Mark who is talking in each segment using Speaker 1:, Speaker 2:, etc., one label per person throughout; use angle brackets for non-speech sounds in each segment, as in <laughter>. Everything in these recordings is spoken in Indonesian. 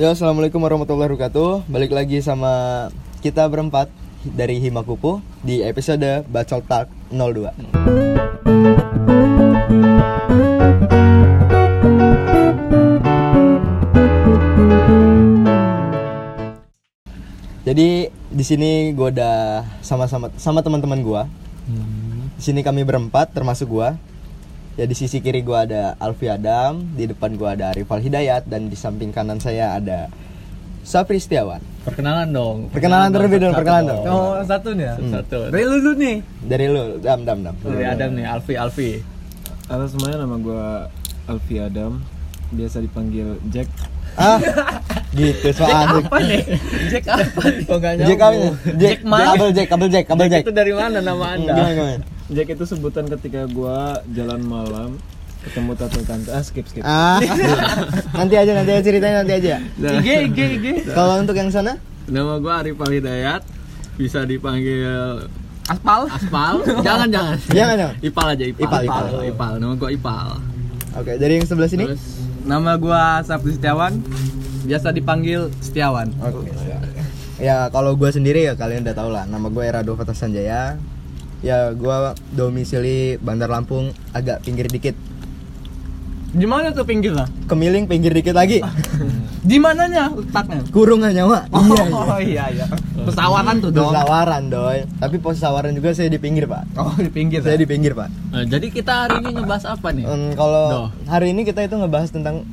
Speaker 1: Ya, assalamualaikum warahmatullahi wabarakatuh. Balik lagi sama kita berempat dari Himakupu di episode Bacol Talk 02. Jadi di sini gue udah sama-sama sama teman-teman gue. Di sini kami berempat termasuk gue. Ya di sisi kiri gue ada Alfi Adam, di depan gue ada Arifal Hidayat dan di samping kanan saya ada Sapri Setiawan.
Speaker 2: Perkenalan dong.
Speaker 1: Perkenalan terlebih dulu, perkenalan dong.
Speaker 3: Oh, satu nih ya.
Speaker 2: Satu.
Speaker 3: Dari lu dulu nih.
Speaker 1: Dari lu, dam dam dam.
Speaker 2: Dari Adam nih, Alfi, Alfi.
Speaker 4: Halo semuanya, nama gue Alfi Adam Biasa dipanggil Jack
Speaker 1: Ah, gitu soal
Speaker 2: Apa nih? Jack apa nih? Kok gak
Speaker 1: Jack apa ini? Jack,
Speaker 2: Jack mana?
Speaker 1: kabel Jack, kabel Jack, kabel Jack.
Speaker 2: Itu dari mana nama anda?
Speaker 1: Gimana gimana?
Speaker 4: Jack itu sebutan ketika gue jalan malam Ketemu tato tante Ah skip skip
Speaker 1: Ah, <laughs> nanti aja, nanti aja ceritanya nanti aja.
Speaker 2: IG, IG, IG.
Speaker 1: Kalau untuk yang sana,
Speaker 5: Nama gue Arif Hidayat Bisa dipanggil
Speaker 2: Aspal? Aspal? <laughs> jangan, jangan.
Speaker 1: jangan jangan.
Speaker 5: Ipal aja Ipal
Speaker 1: Ipal, Ipal.
Speaker 5: Ipal. Nama gue Ipal
Speaker 1: Oke, dari yang sebelah sini.
Speaker 5: Terus
Speaker 3: Nama gua Sabtu Setiawan. Biasa dipanggil Setiawan.
Speaker 1: Oke. Ya kalau gue sendiri ya kalian udah tau lah. Nama gue Erado Sanjaya. Ya gue domisili Bandar Lampung agak pinggir dikit.
Speaker 3: Di mana tuh pinggir lah?
Speaker 1: Kemiling pinggir dikit lagi. <laughs>
Speaker 3: Di mananya letaknya?
Speaker 1: Kurungan nyawa. Iya. iya. <laughs>
Speaker 3: Oh iya iya. Pesawaran tuh dong.
Speaker 1: Pesawaran doi. Tapi pesawaran juga saya di pinggir pak.
Speaker 3: Oh di pinggir.
Speaker 1: Saya
Speaker 3: ya?
Speaker 1: di pinggir pak.
Speaker 5: Nah, Jadi kita hari ini ngebahas apa nih?
Speaker 1: Hmm, kalau hari ini kita itu ngebahas tentang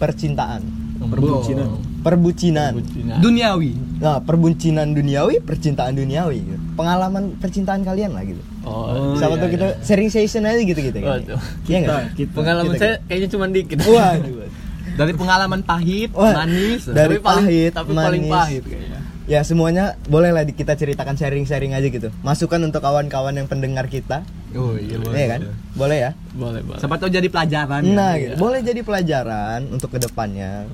Speaker 1: percintaan,
Speaker 4: Perbucinan
Speaker 1: perbucinan.
Speaker 5: Cina.
Speaker 3: Duniawi.
Speaker 1: Nah, perbucinan duniawi, percintaan duniawi. gitu. Pengalaman percintaan kalian lah gitu.
Speaker 5: Oh,
Speaker 1: Sama tuh kita sharing session aja gitu gitu.
Speaker 5: Waduh.
Speaker 1: Iya nggak?
Speaker 4: kita
Speaker 5: Pengalaman
Speaker 1: Kita-
Speaker 5: saya kayaknya cuma dikit. <laughs>
Speaker 1: Waduh.
Speaker 3: Dari pengalaman pahit,
Speaker 1: Wah,
Speaker 3: manis.
Speaker 1: dari
Speaker 5: tapi paling,
Speaker 1: pahit,
Speaker 5: tapi paling
Speaker 1: manis.
Speaker 5: pahit kayaknya.
Speaker 1: Ya semuanya boleh lah di- kita ceritakan sharing-sharing aja gitu. Masukan untuk kawan-kawan yang pendengar kita.
Speaker 3: Oh iya
Speaker 1: Iya kan? Boleh ya?
Speaker 5: Boleh, boleh.
Speaker 3: Siapa tahu jadi pelajaran.
Speaker 1: Nah,
Speaker 3: ya.
Speaker 1: gitu. boleh jadi pelajaran untuk ke depannya.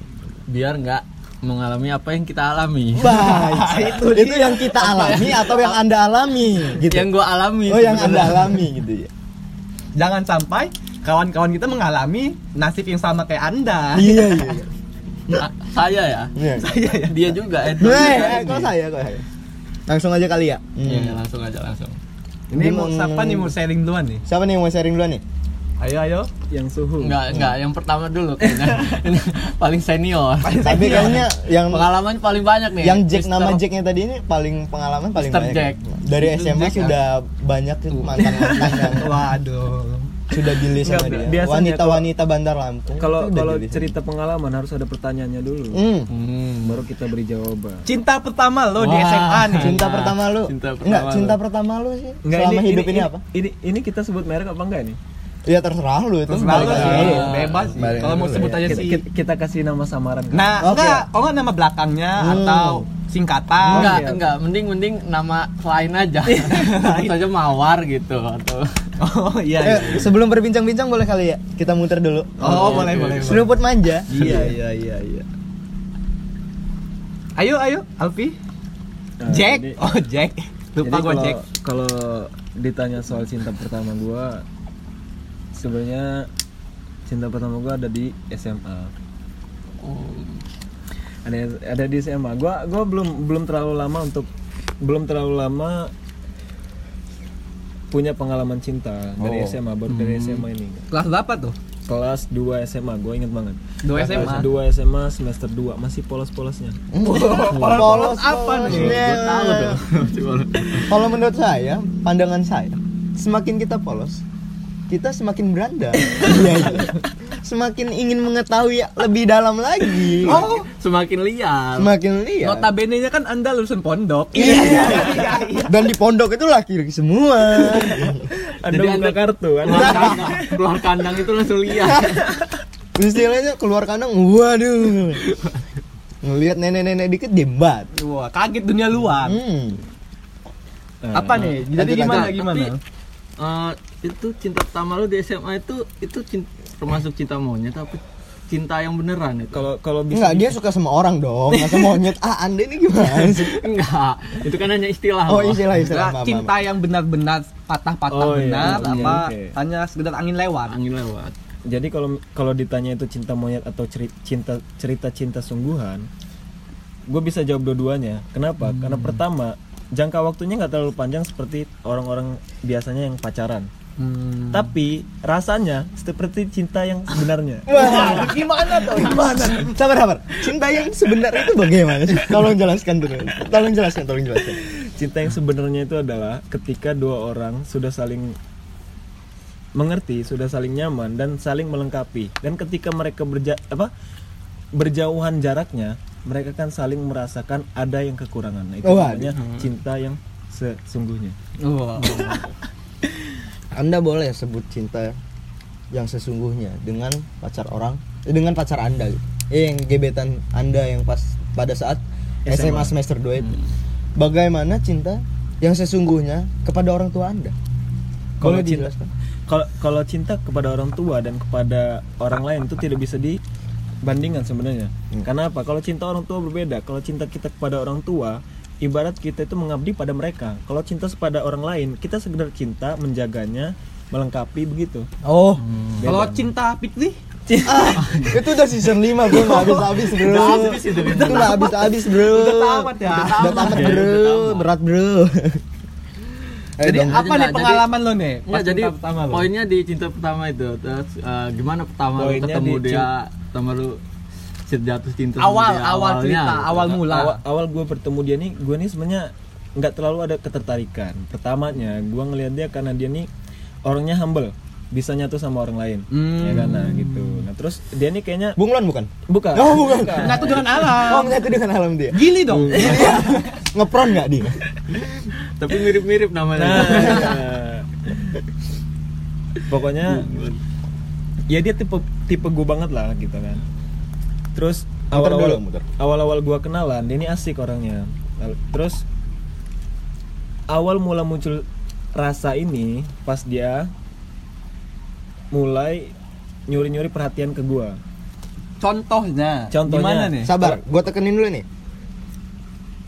Speaker 5: Biar nggak mengalami apa yang kita alami. <laughs>
Speaker 1: Baik, itu, itu yang kita alami atau yang anda alami gitu.
Speaker 5: Yang gua alami.
Speaker 1: oh yang anda alami gitu ya.
Speaker 3: Jangan sampai kawan-kawan kita mengalami nasib yang sama kayak Anda.
Speaker 1: iya iya. iya.
Speaker 5: Nah, saya ya.
Speaker 1: Iya.
Speaker 3: Saya ya.
Speaker 5: Dia juga.
Speaker 1: Eh, eh, kok saya kok saya. Langsung aja kali ya. Hmm.
Speaker 5: Iya, langsung aja langsung.
Speaker 3: Ini mau siapa nih mau sharing duluan nih?
Speaker 1: Siapa nih yang mau sharing duluan nih?
Speaker 3: Ayo ayo.
Speaker 4: Yang suhu
Speaker 5: Enggak, enggak, yang pertama dulu kayaknya. <laughs> Ini paling senior.
Speaker 1: Tapi kayaknya yang
Speaker 5: Pengalaman paling banyak nih.
Speaker 1: yang Jack
Speaker 5: Mister-
Speaker 1: nama Jacknya tadi ini paling pengalaman paling
Speaker 5: Mr.
Speaker 1: banyak.
Speaker 5: Jack.
Speaker 1: Dari. SMA
Speaker 5: Jack,
Speaker 1: sudah banyak mantan mantan yang <laughs>
Speaker 3: Waduh.
Speaker 1: sudah di sama dia.
Speaker 4: biasanya
Speaker 1: Wanita-wanita Bandar Lampung.
Speaker 4: Kalau kalau cerita pengalaman harus ada pertanyaannya dulu
Speaker 1: Hmm.
Speaker 5: Hmm.
Speaker 4: Baru kita beri jawaban
Speaker 3: Cinta pertama lo di. SMA nih.
Speaker 1: Cinta pertama lu?
Speaker 5: Cinta pertama
Speaker 1: Enggak, cinta pertama lu sih.
Speaker 4: Enggak,
Speaker 1: selama hidup ini, apa?
Speaker 4: Ini, ini kita sebut merek apa enggak nih?
Speaker 1: Ya terserah lu itu.
Speaker 3: Terserah lu sih.
Speaker 1: lu.
Speaker 3: Bebas sih. Kalau mau sebut
Speaker 1: ya.
Speaker 3: aja sih.
Speaker 4: kita, kita kasih nama samaran kan?
Speaker 3: Nah,
Speaker 1: Oke.
Speaker 3: enggak, kalau enggak nama belakangnya
Speaker 1: Hmm.
Speaker 3: atau singkatan.
Speaker 5: Enggak,
Speaker 4: Oke.
Speaker 5: enggak, mending mending nama lain aja. Sebut aja Mawar gitu atau
Speaker 3: Oh iya.
Speaker 1: Eh,
Speaker 3: iya.
Speaker 1: sebelum berbincang-bincang boleh kali ya kita muter dulu.
Speaker 3: Oh, boleh boleh. boleh.
Speaker 1: Seruput manja.
Speaker 4: Iya iya iya iya.
Speaker 3: Ayo ayo, Alfi.
Speaker 4: Nah,
Speaker 3: Jack.
Speaker 4: jadi-
Speaker 3: Oh, Jack. Lupa gua Jack.
Speaker 4: kalau ditanya soal cinta pertama gua sebenarnya cinta pertama gua ada di SMA. Ada ada di SMA. Gua gua belum belum terlalu lama untuk belum terlalu lama punya pengalaman cinta dari
Speaker 3: Oh.
Speaker 4: SMA baru dari SMA ini.
Speaker 3: Kelas berapa tuh?
Speaker 4: Kelas 2 SMA, gue inget banget.
Speaker 3: Dua
Speaker 4: Kelas
Speaker 3: SMA.
Speaker 4: 2 SMA semester 2 masih polos-polosnya.
Speaker 1: Polos
Speaker 3: apa nih?
Speaker 5: Gua tahu tuh.
Speaker 1: Kalau menurut saya, pandangan saya, semakin kita polos, kita semakin beranda. Iya, iya. Semakin ingin mengetahui lebih dalam lagi.
Speaker 3: Oh,
Speaker 5: Semakin liar.
Speaker 1: Semakin lihat.
Speaker 3: notabene-nya kan Anda lulusan pondok.
Speaker 1: Iya. Dan di pondok itu laki-laki semua.
Speaker 4: Anda
Speaker 5: Jadi
Speaker 4: buka
Speaker 5: Anda-
Speaker 4: kartu kan?
Speaker 5: Keluar kandang, keluar kandang itu langsung liar.
Speaker 1: Istilahnya keluar kandang, waduh. Ngelihat nenek-nenek dikit debat.
Speaker 3: Wah, kaget dunia luar.
Speaker 1: Hmm.
Speaker 3: Apa nih? Jadi
Speaker 1: Lanjut,
Speaker 3: gimana
Speaker 5: lanjut.
Speaker 3: gimana?
Speaker 5: Tapi, Eh, itu cinta pertama lu di SMA itu itu cinta, termasuk cinta monyet tapi cinta yang beneran itu.
Speaker 4: Kalau kalau bisa
Speaker 1: Enggak, dia suka sama orang dong, masa monyet. Ah, Anda ini gimana sih?
Speaker 5: Enggak, itu kan hanya istilah.
Speaker 1: Oh, istilah istilah.
Speaker 3: Enggak, cinta yang benar-benar patah-patah
Speaker 4: Oh, iya.
Speaker 3: benar
Speaker 4: Oke,
Speaker 3: apa
Speaker 4: oke.
Speaker 3: hanya sekedar angin lewat.
Speaker 5: angin lewat.
Speaker 4: jadi kalau kalau ditanya itu cinta monyet atau ceri- cinta cerita cinta sungguhan gue bisa jawab dua-duanya kenapa karena pertama jangka waktunya nggak terlalu panjang seperti orang-orang biasanya yang pacaran tapi rasanya seperti cinta yang sebenarnya <laughs>
Speaker 1: Wah, gimana tuh? Gimana? Sabar, sabar. Cinta yang sebenarnya itu bagaimana sih? Tolong jelaskan dulu. Tolong jelaskan, tolong jelaskan.
Speaker 4: cinta yang sebenarnya itu adalah ketika dua orang sudah saling mengerti, sudah saling nyaman dan saling melengkapi. Dan ketika mereka berja apa berjauhan jaraknya, mereka kan saling merasakan ada yang kekurangan. Nah, itu
Speaker 1: Wah,
Speaker 4: namanya cinta yang sesungguhnya.
Speaker 2: Wah. <laughs>
Speaker 1: Anda boleh sebut cinta yang sesungguhnya dengan pacar orang, eh, dengan pacar Anda gitu. Eh, yang gebetan Anda yang pas pada saat SMA,
Speaker 4: SMA.
Speaker 1: semester 2 itu. Bagaimana cinta yang sesungguhnya kepada orang tua Anda?
Speaker 4: Kalau
Speaker 1: Boleh
Speaker 4: cinta-? Kalau kalau cinta kepada orang tua dan kepada orang lain itu tidak bisa dibandingkan sebenarnya. Karena apa? Kalau cinta orang tua berbeda. Kalau cinta kita kepada orang tua, ibarat kita itu mengabdi pada mereka. Kalau cinta kepada orang lain, kita sekedar cinta, menjaganya, melengkapi begitu.
Speaker 1: Oh,
Speaker 3: Kalau cinta Pitwi <laughs>
Speaker 1: ah, itu udah season 5 bro, nggak habis-habis bro.
Speaker 3: Udah habis itu,
Speaker 1: Itu nggak habis-habis bro.
Speaker 3: Udah tamat ya.
Speaker 1: Udah tamat bro, berat bro. Eh,
Speaker 3: Jadi
Speaker 1: dong.
Speaker 3: apa nih pengalaman lo nih?
Speaker 2: Enggak,
Speaker 3: pas
Speaker 2: jadi
Speaker 3: pertama lo?
Speaker 2: poinnya di cinta pertama itu. Terus eh, gimana pertama lu
Speaker 4: Poinnya
Speaker 2: ketemu
Speaker 4: di
Speaker 2: dia, pertama lu jatuh cinta sama
Speaker 3: awal
Speaker 2: dia,
Speaker 3: awal
Speaker 2: awalnya
Speaker 3: cerita,
Speaker 2: gitu.
Speaker 3: awal mula.
Speaker 4: Awal, awal gue bertemu dia nih, gue nih sebenarnya nggak terlalu ada ketertarikan. Pertamanya, gue ngeliat dia karena dia nih orangnya humble, bisa nyatu sama orang lain,
Speaker 3: Hmm.
Speaker 4: ya kan? Nah gitu. Nah terus dia nih kayaknya
Speaker 1: Bunglon bukan?
Speaker 4: bukan.
Speaker 1: Oh, bukan.
Speaker 3: Nyatu dengan
Speaker 1: Oh,
Speaker 3: alam.
Speaker 1: menyatu dengan alam dia.
Speaker 3: Gili dong. <laughs>
Speaker 1: Ngepron nggak dia?
Speaker 2: Tapi mirip-mirip namanya.
Speaker 4: Nah, pokoknya ya dia tipe tipe gue banget lah gitu kan. Terus awal-awal awal-awal gue kenalan dia ini asik orangnya. Terus awal mula muncul rasa ini pas dia mulai nyuri-nyuri perhatian ke gua.
Speaker 3: Contohnya.
Speaker 4: Contohnya.
Speaker 3: Gimana nih?
Speaker 1: Sabar, gua tekenin dulu nih.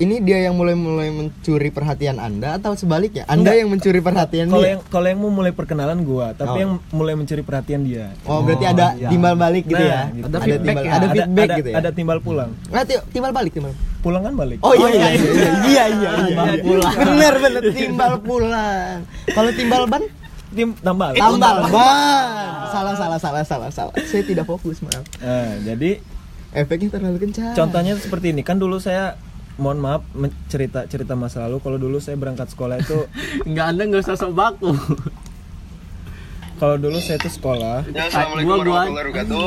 Speaker 1: Ini dia yang mulai mulai mencuri perhatian Anda atau sebaliknya? Anda
Speaker 4: Enggak.
Speaker 1: yang mencuri perhatian
Speaker 4: Kalau
Speaker 1: dia?
Speaker 4: yang kalau yang mau mulai perkenalan gua, tapi
Speaker 1: Oh.
Speaker 4: yang mulai mencuri perhatian dia.
Speaker 1: Oh, berarti
Speaker 3: Oh,
Speaker 1: ada
Speaker 3: iya.
Speaker 1: timbal balik gitu
Speaker 4: Nah,
Speaker 1: ya?
Speaker 4: gitu.
Speaker 3: Ada feedback
Speaker 1: timbal,
Speaker 3: ya?
Speaker 1: Ada feedback
Speaker 4: ada,
Speaker 1: gitu ya?
Speaker 4: Ada timbal pulang.
Speaker 1: Nah, ti- timbal balik, timbal.
Speaker 4: Pulang kan balik.
Speaker 1: Oh iya iya iya iya iya iya. iya.
Speaker 2: pulang.
Speaker 1: Bener bener timbal pulang. Kalau timbal ban?
Speaker 4: Tim tambal.
Speaker 1: Tambal ban. Salah salah salah salah salah. Saya tidak fokus maaf.
Speaker 4: Nah, jadi
Speaker 1: Efeknya terlalu kencang.
Speaker 4: contohnya seperti ini kan dulu saya mohon maaf men- cerita cerita masa lalu kalau dulu saya berangkat sekolah itu <laughs>
Speaker 2: Enggak Anda enggak usah sok baku. <laughs>
Speaker 4: kalau dulu saya tuh sekolah
Speaker 2: warahmatullahi
Speaker 6: wabarakatuh.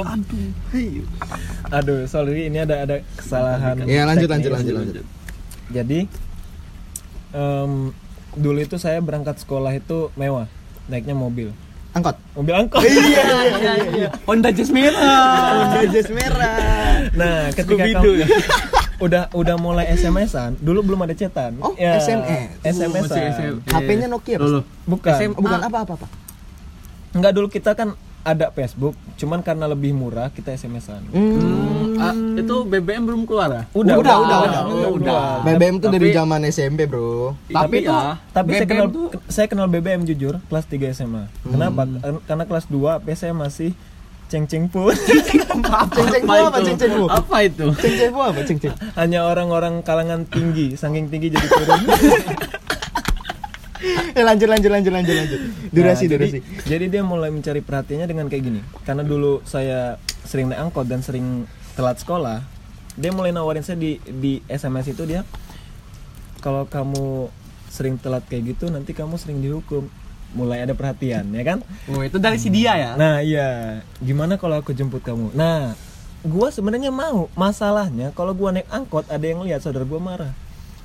Speaker 4: aduh sorry ini ada ada kesalahan
Speaker 1: Ya lanjut lanjut lanjut lanjut.
Speaker 4: jadi em, dulu itu saya berangkat sekolah itu mewah naiknya mobil
Speaker 1: Angkot.
Speaker 4: mobil angkot
Speaker 1: Iya iya <laughs> iya.
Speaker 3: Honda Jazz merah.
Speaker 1: Udah jas merah.
Speaker 4: nah ketika kamu udah udah mulai SMS-an dulu belum ada cetan
Speaker 1: Oh,
Speaker 4: Ya,
Speaker 1: SMS.
Speaker 4: SMS.
Speaker 2: SM.
Speaker 1: HP-nya Nokia.
Speaker 2: Dulu.
Speaker 4: bukan
Speaker 1: Oh, bukan apa apa apa.
Speaker 4: Enggak dulu kita kan ada Facebook, cuman karena lebih murah kita SMS-an.
Speaker 1: Hmm.
Speaker 2: Ah, itu BBM belum keluar ya?
Speaker 1: Udah,
Speaker 4: Udah,
Speaker 1: udah, udah,
Speaker 4: udah,
Speaker 2: udah.
Speaker 4: udah.
Speaker 1: BBM tuh dari zaman SMP, Bro.
Speaker 3: Tapi
Speaker 2: Tapi
Speaker 3: tuh
Speaker 2: ya,
Speaker 4: Tapi saya
Speaker 3: BBM
Speaker 4: kenal
Speaker 3: tuh-
Speaker 4: saya kenal BBM jujur kelas 3 SMA. Kenapa? Karena kelas 2 HP saya masih ceng-ceng pun.
Speaker 1: Ceng-ceng bu apa
Speaker 2: itu?
Speaker 1: ceng-ceng bu?
Speaker 2: Apa itu?
Speaker 1: Ceng-ceng bu apa ceng-ceng?
Speaker 4: Hanya orang-orang kalangan tinggi, saking tinggi jadi turun. <laughs>
Speaker 1: Ya lanjut lanjut lanjut lanjut lanjut. Durasi
Speaker 4: Nah,
Speaker 1: durasi.
Speaker 4: Jadi, jadi dia mulai mencari perhatiannya dengan kayak gini. Karena dulu saya sering naik angkot dan sering telat sekolah, dia mulai nawarin saya di di SMS itu dia kalau kamu sering telat kayak gitu nanti kamu sering dihukum. Mulai ada perhatian, ya kan?
Speaker 3: Oh, itu dari si dia ya.
Speaker 4: Nah, iya. Gimana kalau aku jemput kamu? Nah, gua sebenarnya mau. Masalahnya kalau gua naik angkot ada yang lihat saudara gua marah.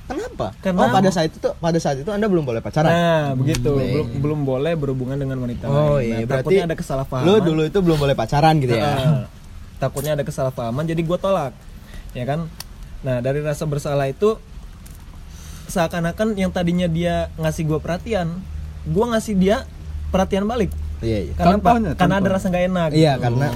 Speaker 1: Kenapa?
Speaker 4: Karena-
Speaker 1: oh pada saat itu tuh pada saat itu Anda belum boleh pacaran.
Speaker 4: Nah, begitu.
Speaker 1: Hmm.
Speaker 4: Belum belum boleh berhubungan dengan wanita
Speaker 1: Oh
Speaker 4: lain.
Speaker 1: iya,
Speaker 4: Nah,
Speaker 1: berarti
Speaker 4: takutnya ada kesalahpahaman.
Speaker 1: Lu dulu itu belum boleh pacaran gitu ya.
Speaker 4: Nah, takutnya ada kesalahpahaman jadi gue tolak ya kan nah dari rasa bersalah itu seakan-akan yang tadinya dia ngasih gue perhatian gue ngasih dia perhatian balik
Speaker 1: Iya iya.
Speaker 4: karena?
Speaker 3: Contohnya,
Speaker 4: karena ada rasa nggak enak
Speaker 1: Iya
Speaker 4: gitu.
Speaker 1: karena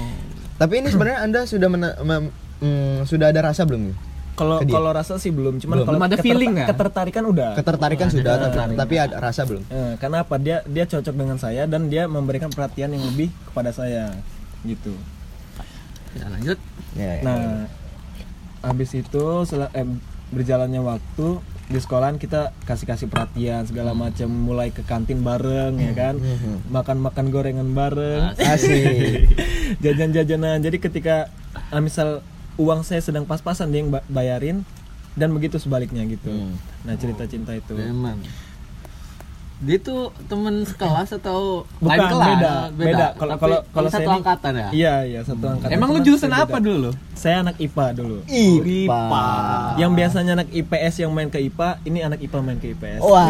Speaker 1: tapi ini sebenarnya Anda sudah mena- mem- mm, sudah ada rasa belum nih?
Speaker 4: kalau kalau rasa sih belum cuman kalau
Speaker 3: ada
Speaker 4: keterta-
Speaker 3: feeling ya?
Speaker 4: ketertarikan udah
Speaker 1: Ketertarikan sudah tapi,
Speaker 4: ketertarikan.
Speaker 1: tapi ada rasa belum?
Speaker 4: Eh, karena apa dia dia cocok dengan saya dan dia memberikan perhatian yang lebih kepada saya gitu
Speaker 5: Ya lanjut.
Speaker 1: Ya, ya.
Speaker 4: nah habis itu sel- eh, berjalannya waktu di sekolahan kita kasih kasih perhatian segala macam mulai ke kantin bareng ya kan? Makan makan gorengan bareng.
Speaker 1: Asik.
Speaker 4: jajan-jajanan. Jadi ketika ah, misal uang saya sedang pas-pasan dia yang ba- bayarin dan begitu sebaliknya gitu.
Speaker 1: Hmm.
Speaker 4: nah cerita cinta itu.
Speaker 5: Emang. Dia tuh temen sekelas atau
Speaker 4: bukan
Speaker 5: lain kelas?
Speaker 4: beda beda kalau kalau kalau
Speaker 5: satu
Speaker 4: saya ini-
Speaker 5: angkatan ya.
Speaker 4: iya iya satu angkatan
Speaker 3: Emang lu jurusan apa
Speaker 4: beda.
Speaker 3: dulu?
Speaker 4: saya anak IPA dulu
Speaker 1: IPA.
Speaker 4: yang biasanya anak IPS yang main ke IPA ini anak IPA main ke IPS
Speaker 1: Wah.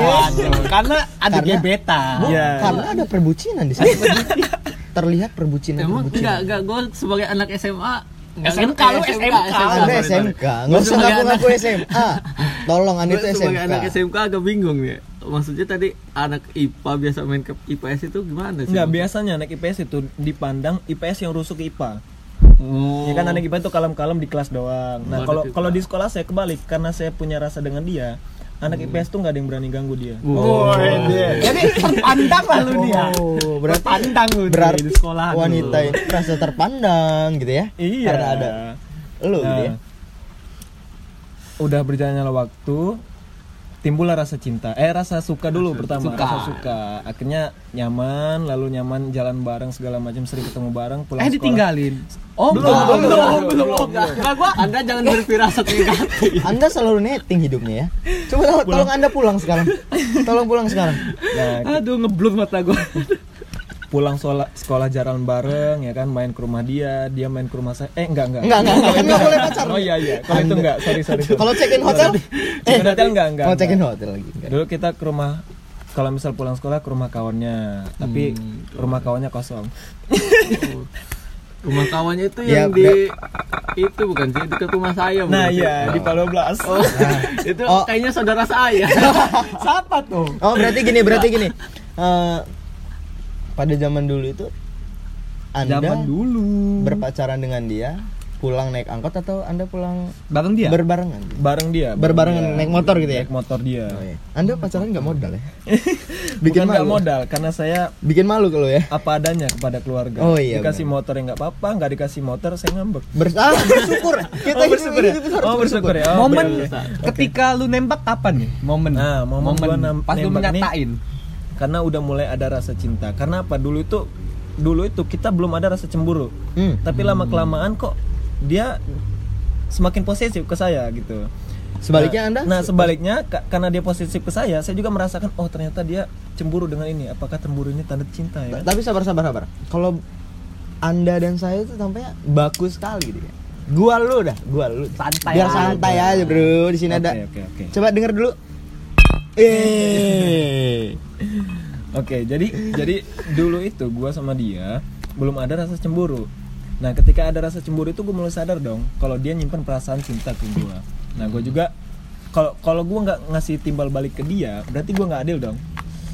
Speaker 3: Karena ada
Speaker 1: Karena-
Speaker 3: gebetan.
Speaker 1: Bu,
Speaker 4: Iya.
Speaker 1: Karena ada perbucinan di sini. <laughs> Terlihat perbucinan
Speaker 5: Emang enggak
Speaker 1: perbucinan.
Speaker 5: enggak gue sebagai anak SMA
Speaker 3: SMK, lu SMK.
Speaker 1: Anda SMK,
Speaker 5: sorry.
Speaker 1: nggak
Speaker 5: Gua
Speaker 1: usah
Speaker 5: sebagai
Speaker 1: ngaku-ngaku SMA. Tolong Anda itu
Speaker 5: sebagai
Speaker 1: SMK.
Speaker 5: anak SMK agak bingung nih. Maksudnya tadi anak IPA biasa main ke IPS itu gimana sih?
Speaker 4: Enggak, biasanya anak IPS itu dipandang IPS yang rusuk ke IPA.
Speaker 5: Oh.
Speaker 4: Ya kan anak IPA itu kalem-kalem di kelas doang. Nah,
Speaker 5: Oh,
Speaker 4: kalau kalau di sekolah saya kebalik karena saya punya rasa dengan dia. Anak IPS tuh nggak ada yang berani ganggu dia.
Speaker 3: Oh, Jadi terpandang lah lu dia.
Speaker 1: Oh, berarti
Speaker 3: Terpandang lu
Speaker 1: berarti
Speaker 3: di sekolah.
Speaker 1: wanita ini merasa terpandang gitu ya?
Speaker 4: Iya.
Speaker 1: Karena ada lu gitu ya.
Speaker 4: Nah, Udah berjalannya waktu, timbullah rasa cinta. Eh rasa suka dulu pertama,
Speaker 5: suka.
Speaker 4: rasa suka. Akhirnya nyaman, lalu nyaman jalan bareng segala macam, sering ketemu bareng, pulang
Speaker 3: Eh
Speaker 4: sekolah.
Speaker 3: ditinggalin. Oh,
Speaker 4: Belum,
Speaker 3: belum,
Speaker 4: belum,
Speaker 3: belum,
Speaker 4: belum,
Speaker 3: gua
Speaker 5: Anda jangan berfirasat <laughs> negatif.
Speaker 1: Anda selalu netting hidupnya ya. Coba tolong, tolong Anda pulang sekarang. Tolong pulang sekarang.
Speaker 4: Nah,
Speaker 3: aduh ngeblur mata gua.
Speaker 4: Pulang sekolah sekolah jalan bareng ya kan main ke rumah dia dia main ke rumah saya eh enggak enggak
Speaker 1: Enggak, enggak, enggak, enggak boleh pacaran.
Speaker 4: oh iya iya kalau itu enggak sorry sorry, sorry.
Speaker 1: Kalau check in hotel?
Speaker 4: In hotel enggak enggak
Speaker 1: Mau check in hotel lagi. enggak.
Speaker 4: dulu kita ke rumah kalau misal pulang sekolah ke rumah kawannya tapi rumah kawannya kosong
Speaker 5: Rumah kawannya itu
Speaker 1: Ya,
Speaker 5: yang di itu bukan sih dekat rumah saya.
Speaker 4: nah iya di Palu Blas
Speaker 5: Oh, <laughs> itu
Speaker 1: Oh.
Speaker 5: kayaknya saudara saya. <laughs> <laughs>
Speaker 3: Siapa tuh?
Speaker 1: Oh, berarti gini, berarti gini. Eh, pada zaman dulu itu Anda
Speaker 3: Zaman dulu.
Speaker 1: berpacaran dengan dia, pulang naik angkot atau Anda pulang
Speaker 3: Bareng dia.
Speaker 1: berbarengan?
Speaker 4: bareng dia
Speaker 1: Berbarengan naik motor gitu ya?
Speaker 4: naik motor dia
Speaker 1: Oh, iya. Anda pacaran nggak modal ya? <laughs>
Speaker 4: bukan nggak
Speaker 1: malu.
Speaker 4: modal karena saya
Speaker 1: Bikin malu kalau ya.
Speaker 4: apa adanya kepada keluarga
Speaker 1: Oh, iya,
Speaker 4: dikasih motor yang nggak apa-apa nggak dikasih motor saya ngambek
Speaker 1: Ber ah, bersyukur. <laughs> Kita
Speaker 4: oh bersyukur ya
Speaker 1: hidup itu harus
Speaker 4: oh bersyukur ya Oh,
Speaker 3: Momen
Speaker 4: oke.
Speaker 3: ketika lu nembak kapan nih? Momen.
Speaker 4: Nah, momen gua nam-
Speaker 3: pas lu
Speaker 4: nembak nih-
Speaker 3: menyatain.
Speaker 4: Karena udah mulai ada rasa cinta karena apa dulu itu dulu itu kita belum ada rasa cemburu
Speaker 1: Hmm.
Speaker 4: tapi lama kelamaan kok dia semakin posesif ke saya gitu
Speaker 1: Sebaliknya Anda?
Speaker 4: nah sebaliknya ka- karena dia posesif ke saya saya juga merasakan oh ternyata dia cemburu dengan ini apakah cemburu ini tanda cinta ya
Speaker 1: Tapi sabar sabar sabar. Kalau Anda dan saya itu tampaknya bagus sekali gitu ya. Gua lu dah, gua lu.
Speaker 3: Santai
Speaker 1: Biar santai aja, Bro. Di sini
Speaker 4: oke
Speaker 1: ada.
Speaker 4: oke oke
Speaker 1: Coba denger dulu. Eh. <laughs>
Speaker 4: Oke, jadi jadi dulu itu gua sama dia belum ada rasa cemburu. Nah, ketika ada rasa cemburu itu gue mulai sadar dong kalau dia nyimpan perasaan cinta ke gua. Nah, gue juga kalau kalau gua nggak ngasih timbal balik ke dia, berarti gua nggak adil dong.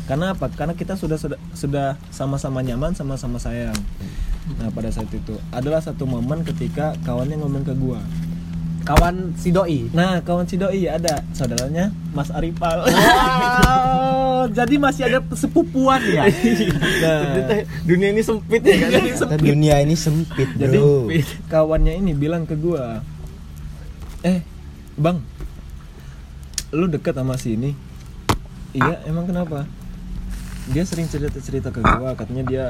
Speaker 4: Karena apa? Karena kita sudah sudah sama-sama nyaman, sama-sama sayang. Nah, pada saat itu adalah satu momen ketika kawannya ngomong ke gua.
Speaker 3: Kawan si doi.
Speaker 4: Nah, kawan si doi ada saudaranya Mas Arifal.
Speaker 3: Wow, <laughs> jadi masih ada sepupuan ya. <laughs>
Speaker 4: nah,
Speaker 5: Dunia ini sempit ya kan?
Speaker 1: Ternyata dunia ini sempit,
Speaker 4: Jadi
Speaker 1: Bro.
Speaker 4: kawannya ini bilang ke gua, eh bang, lu deket sama si ini? Iya, emang kenapa? Dia sering cerita cerita ke gua, katanya dia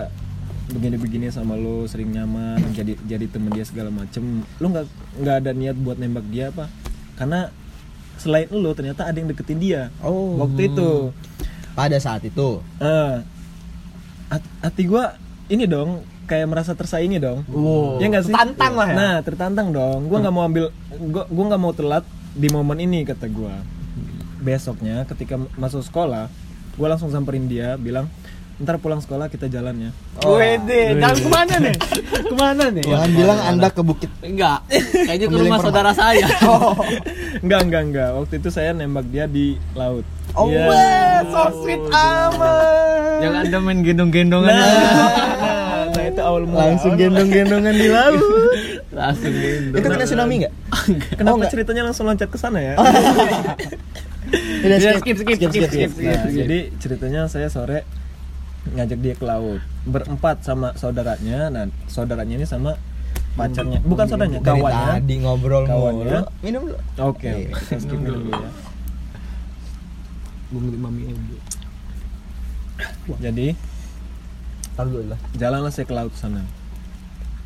Speaker 4: begini-begini sama lu, sering nyaman, jadi jadi temen dia segala macem. Lu nggak nggak ada niat buat nembak dia apa? Karena selain lu ternyata ada yang deketin dia.
Speaker 1: Oh.
Speaker 4: Waktu itu,
Speaker 1: Pada saat itu.
Speaker 4: hat- hati gua ini dong kayak merasa tersaingi dong.
Speaker 3: Wow.
Speaker 4: Ya nggak sih?
Speaker 3: Tertantang lah ya.
Speaker 4: Nah, tertantang dong. Gua nggak mau ambil gua gua nggak mau telat di momen ini kata gua. Besoknya ketika masuk sekolah, gua langsung samperin dia bilang, "Ntar pulang sekolah kita jalan ya."
Speaker 3: Wede, dan ke mana nih? Ke mana nih?
Speaker 1: Jangan bilang Anda ke Bukit.
Speaker 5: Enggak. Kayaknya ke rumah saudara saya. <laughs>
Speaker 4: enggak, enggak, enggak. Waktu itu saya nembak dia di laut.
Speaker 1: Oh,
Speaker 4: Iya.
Speaker 1: weh, so sweet amat.
Speaker 5: Yang ada main gendong-gendongan.
Speaker 4: Nah, nah, nah, itu awal mula.
Speaker 1: Langsung gendong-gendongan di laut. <laughs>
Speaker 5: Langsung gendong.
Speaker 1: itu kena tsunami nggak?
Speaker 4: Kenapa
Speaker 1: Oh, enggak.
Speaker 4: ceritanya langsung loncat ke sana ya? <laughs>
Speaker 1: Udah,
Speaker 3: Ya, skip, skip, skip, skip, skip.
Speaker 4: Nah, jadi ceritanya saya sore ngajak dia ke laut berempat sama saudaranya nah saudaranya ini sama pacarnya bukan saudaranya
Speaker 1: Dari
Speaker 4: kawannya
Speaker 1: tadi ngobrol
Speaker 4: Kawannya.
Speaker 1: mulu. Minum dulu.
Speaker 4: oke oke kita skip dulu ya
Speaker 2: lima mie
Speaker 4: jadi
Speaker 1: Taruh dulu lah.
Speaker 4: jalanlah saya ke laut sana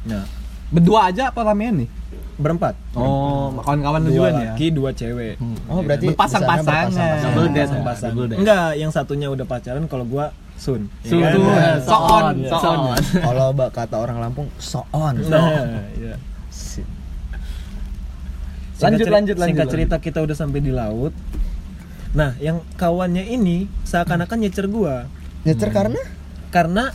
Speaker 4: nah
Speaker 3: Berdua aja apa ramean nih?
Speaker 4: berempat
Speaker 3: Oh, kawan-kawan lu
Speaker 4: dua
Speaker 3: juga nih ya.
Speaker 4: laki dua cewek
Speaker 1: Oh, berarti
Speaker 3: Berpasang-pasangan.
Speaker 1: sana
Speaker 2: Double date.
Speaker 1: berpasang-pasangan.
Speaker 2: Double date.
Speaker 4: enggak yang satunya udah pacaran kalau gua sun.
Speaker 2: Sun.
Speaker 4: kan?
Speaker 2: Sun.
Speaker 3: Nah, so on, so on.
Speaker 1: Kalau bak kata orang Lampung, so on.
Speaker 4: nah iya.
Speaker 3: Lanjut, lanjut, lanjut,
Speaker 4: singkat
Speaker 3: lanjut.
Speaker 4: cerita kita udah sampai di laut. Nah yang kawannya ini seakan-akan nyecer gua.
Speaker 1: Nyecer karena?
Speaker 4: Karena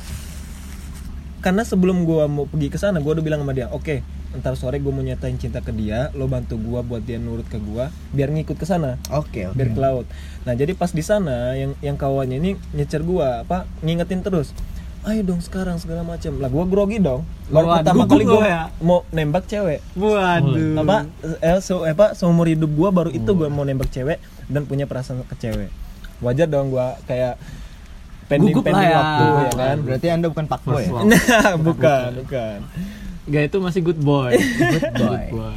Speaker 4: karena sebelum gua mau pergi ke sana gua udah bilang sama dia oke ntar sore gua mau nyatain cinta ke dia lo bantu gua buat dia nurut ke gua biar ngikut ke sana
Speaker 1: Oke, oke.
Speaker 4: biar ke laut nah jadi pas di sana yang yang kawannya ini nyecer gua apa ngingetin terus ayo dong sekarang segala macam lah gua grogi dong baru
Speaker 3: Waduh,
Speaker 4: pertama kali gua
Speaker 3: ya?
Speaker 4: mau nembak cewek
Speaker 3: Waduh.
Speaker 4: apa eh, so, apa seumur hidup gua baru itu gua mau nembak cewek dan punya perasaan ke cewek wajar dong gua kayak pending
Speaker 3: Gugup lah
Speaker 4: pending
Speaker 3: ya.
Speaker 4: waktu ya kan
Speaker 1: Berarti Anda bukan Pak Boy ya? <laughs>
Speaker 4: nah bukan bukan
Speaker 2: Gak itu masih good boy. <laughs>
Speaker 1: Good boy.
Speaker 2: boy.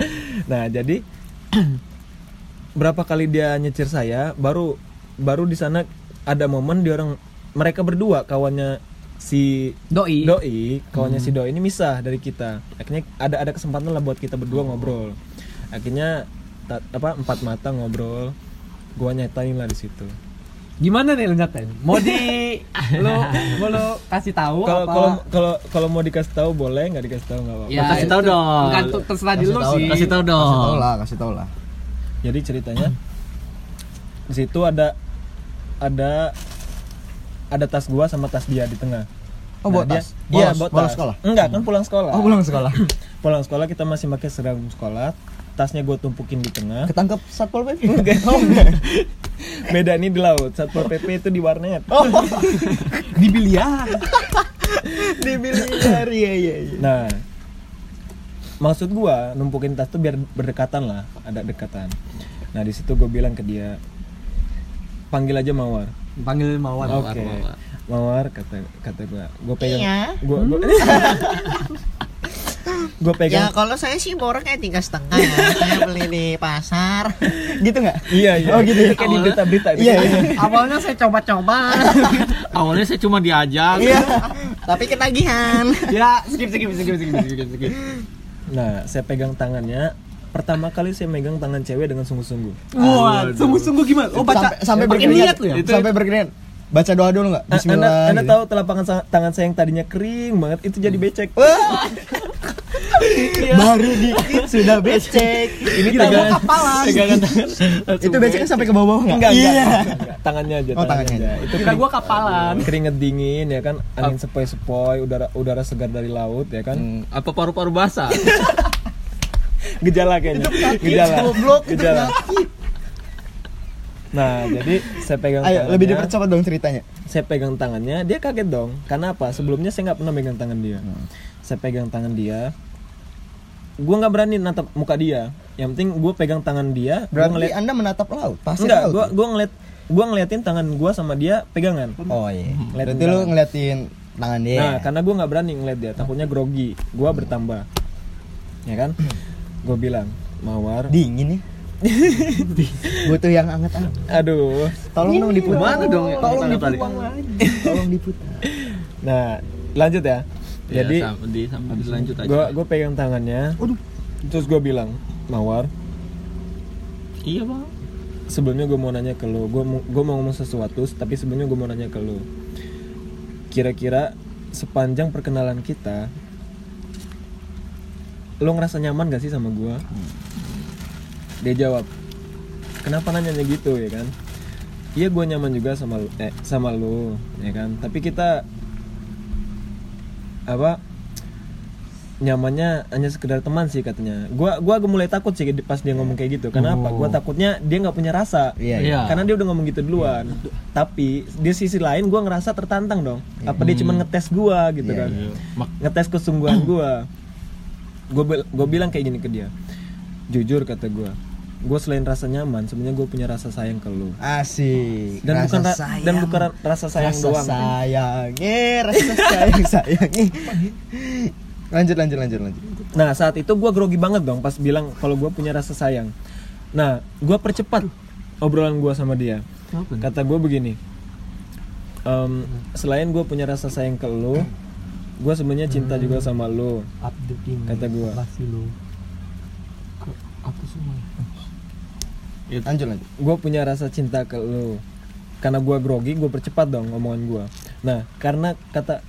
Speaker 4: nah jadi <clears throat> berapa kali dia nyecir saya baru baru di sana ada momen di orang mereka berdua kawannya si
Speaker 3: Doi.
Speaker 4: doi kawannya si doi ini misah dari kita akhirnya ada ada kesempatan lah buat kita berdua ngobrol akhirnya ta- apa empat mata ngobrol gua nyatain lah di situ
Speaker 3: Gimana nih lu nyatain? Mau di <laughs> lu mau lu kasih tahu
Speaker 4: kalau
Speaker 3: apa?
Speaker 4: kalau kalau kalau mau dikasih tahu boleh nggak dikasih tahu nggak apa-apa
Speaker 3: Ya,
Speaker 2: Kasih tahu dong.
Speaker 3: Tuh terserah di
Speaker 1: Kasih
Speaker 3: lu
Speaker 1: tahu,
Speaker 3: sih.
Speaker 2: Kasih tahu
Speaker 1: Kasih tau
Speaker 2: dong.
Speaker 1: lah, kasih tau lah.
Speaker 4: jadi ceritanya <clears throat> di situ ada ada ada tas gua sama tas dia di tengah
Speaker 1: Oh, bawa
Speaker 4: dia-
Speaker 1: tas?
Speaker 4: iya
Speaker 1: bolos
Speaker 4: tas
Speaker 1: sekolah?
Speaker 4: enggak kan pulang sekolah
Speaker 1: Oh, pulang sekolah. <clears throat>
Speaker 4: pulang sekolah kita masih pakai seragam sekolah tasnya gue tumpukin di tengah
Speaker 1: Ketangkep Satpol PP.
Speaker 4: Enggak. <laughs> <laughs> beda nih di laut satpol pp itu di warnet
Speaker 1: Oh.
Speaker 3: Di biliar. <laughs>
Speaker 1: Di biliar, iya iya iya.
Speaker 4: nah maksud gua numpukin tas tuh biar berdekatan lah ada dekatan nah di situ gue bilang ke dia panggil aja mawar
Speaker 3: Panggil Mawar.
Speaker 4: oke
Speaker 2: Mawar.
Speaker 4: mawar kata kata gua gue pegang
Speaker 6: Iya.
Speaker 4: gua gua, <laughs> gua pegang
Speaker 6: Ya kalau saya sih boroknya tiga setengah ya. saya beli di pasar. <laughs>
Speaker 1: Gitu nggak?
Speaker 4: iya iya
Speaker 1: Oh, gitu ya?
Speaker 4: kayak di berita-berita itu.
Speaker 1: Iya iya. <laughs>
Speaker 6: Awalnya saya coba-coba. <laughs>
Speaker 2: Awalnya saya cuma diajak.
Speaker 1: Iya.
Speaker 6: tapi ketagihan.
Speaker 3: Ya, skip skip skip skip skip skip. skip.
Speaker 4: nah saya pegang tangannya pertama kali saya megang tangan cewek dengan sungguh-sungguh
Speaker 3: Wah, sungguh-sungguh gimana? Oh, baca
Speaker 1: sampai sampai berkeringat
Speaker 3: lu ya?
Speaker 1: Sampai berkeringat. Baca doa dulu nggak?
Speaker 4: Ah,
Speaker 1: Bismillah.
Speaker 4: anda, anda
Speaker 1: gitu.
Speaker 4: tahu telapak tangan saya yang tadinya kering banget itu jadi becek
Speaker 1: Wah. Baru dikit sudah becek.
Speaker 4: ini
Speaker 3: Kita
Speaker 4: pegangan tangan
Speaker 1: Itu beceknya sampai ke bawah nggak?
Speaker 4: enggak,
Speaker 1: Iya.
Speaker 4: enggak, enggak. tangannya aja
Speaker 1: Oh, tangannya aja.
Speaker 4: itu
Speaker 3: Kira gua kapalan.
Speaker 4: keringet dingin ya kan angin sepoi-sepoi udara udara segar dari laut ya kan
Speaker 2: Hmm, apa paru-paru basah? <laughs>
Speaker 4: gejala kayaknya gejala gejala nah jadi saya pegang
Speaker 1: Ayo
Speaker 4: tangannya,
Speaker 1: lebih dipercepat dong ceritanya.
Speaker 4: saya pegang tangannya dia kaget dong karena apa sebelumnya saya nggak pernah pegang tangan dia
Speaker 1: Hmm.
Speaker 4: saya pegang tangan dia gue nggak berani natap muka dia yang penting gue pegang tangan dia gue
Speaker 1: Berarti
Speaker 4: ngeliat
Speaker 1: Anda menatap laut, pasir
Speaker 4: enggak
Speaker 1: laut.
Speaker 4: gue gue ngeliat gue ngeliatin tangan gue sama dia pegangan
Speaker 1: Oh iya.
Speaker 4: Ngeliatin
Speaker 1: Berarti lu ngeliatin tangan dia.
Speaker 4: nah karena gue nggak berani ngeliat dia takutnya grogi gue bertambah ya kan gue bilang mawar
Speaker 1: dingin ya. <laughs> Butuh yang anget-anget.
Speaker 4: aduh
Speaker 1: Tolong dong diputar.
Speaker 2: Mana dong
Speaker 1: Tolong diputar. Tolong diputar.
Speaker 4: nah lanjut ya
Speaker 2: Ya,
Speaker 4: jadi
Speaker 2: sam- di, sambil dilanjut aja.
Speaker 4: gue gue pegang tangannya terus gue bilang mawar
Speaker 2: Iya bang.
Speaker 4: sebelumnya gue mau nanya ke lo gue mau gue mau ngomong sesuatu tapi sebelumnya gue mau nanya ke lo kira-kira sepanjang perkenalan kita lo ngerasa nyaman gak sih sama gue dia jawab kenapa nanyanya gitu ya kan? Iya gue nyaman juga sama lo eh, sama lo ya kan? Tapi kita apa nyamannya hanya sekedar teman sih katanya. Gua gua agak mulai takut sih pas dia ngomong kayak gitu. Karena apa gua takutnya dia nggak punya rasa.
Speaker 1: Iya, iya.
Speaker 2: Iya.
Speaker 4: karena dia udah ngomong gitu duluan. Tapi di sisi lain gua ngerasa tertantang dong. Apa dia cuma ngetes gua gitu
Speaker 1: Iya,
Speaker 4: kan?
Speaker 2: iya.
Speaker 4: Ngetes kesungguhan gua. Gua bilang kayak gini ke dia. Jujur kata gua gue selain rasa nyaman sebenarnya gue punya rasa sayang ke lu
Speaker 1: Asik.
Speaker 4: dan
Speaker 1: Rasa
Speaker 4: bukan ra-
Speaker 1: sayang.
Speaker 4: dan bukan ra- rasa sayang
Speaker 1: rasa
Speaker 4: doang
Speaker 1: sayang. Eh, rasa sayang sayang. lanjut lanjut lanjut lanjut.
Speaker 4: nah saat itu gue grogi banget dong pas bilang kalau gue punya rasa sayang nah gue percepat obrolan gue sama dia kata gue begini "Em, selain gue punya rasa sayang ke lu gue sebenarnya cinta juga sama lu kata gue
Speaker 1: Lanjut lanjut.
Speaker 4: gue punya rasa cinta ke lu. Karena gue grogi gue percepat dong ngomongan gue nah karena kata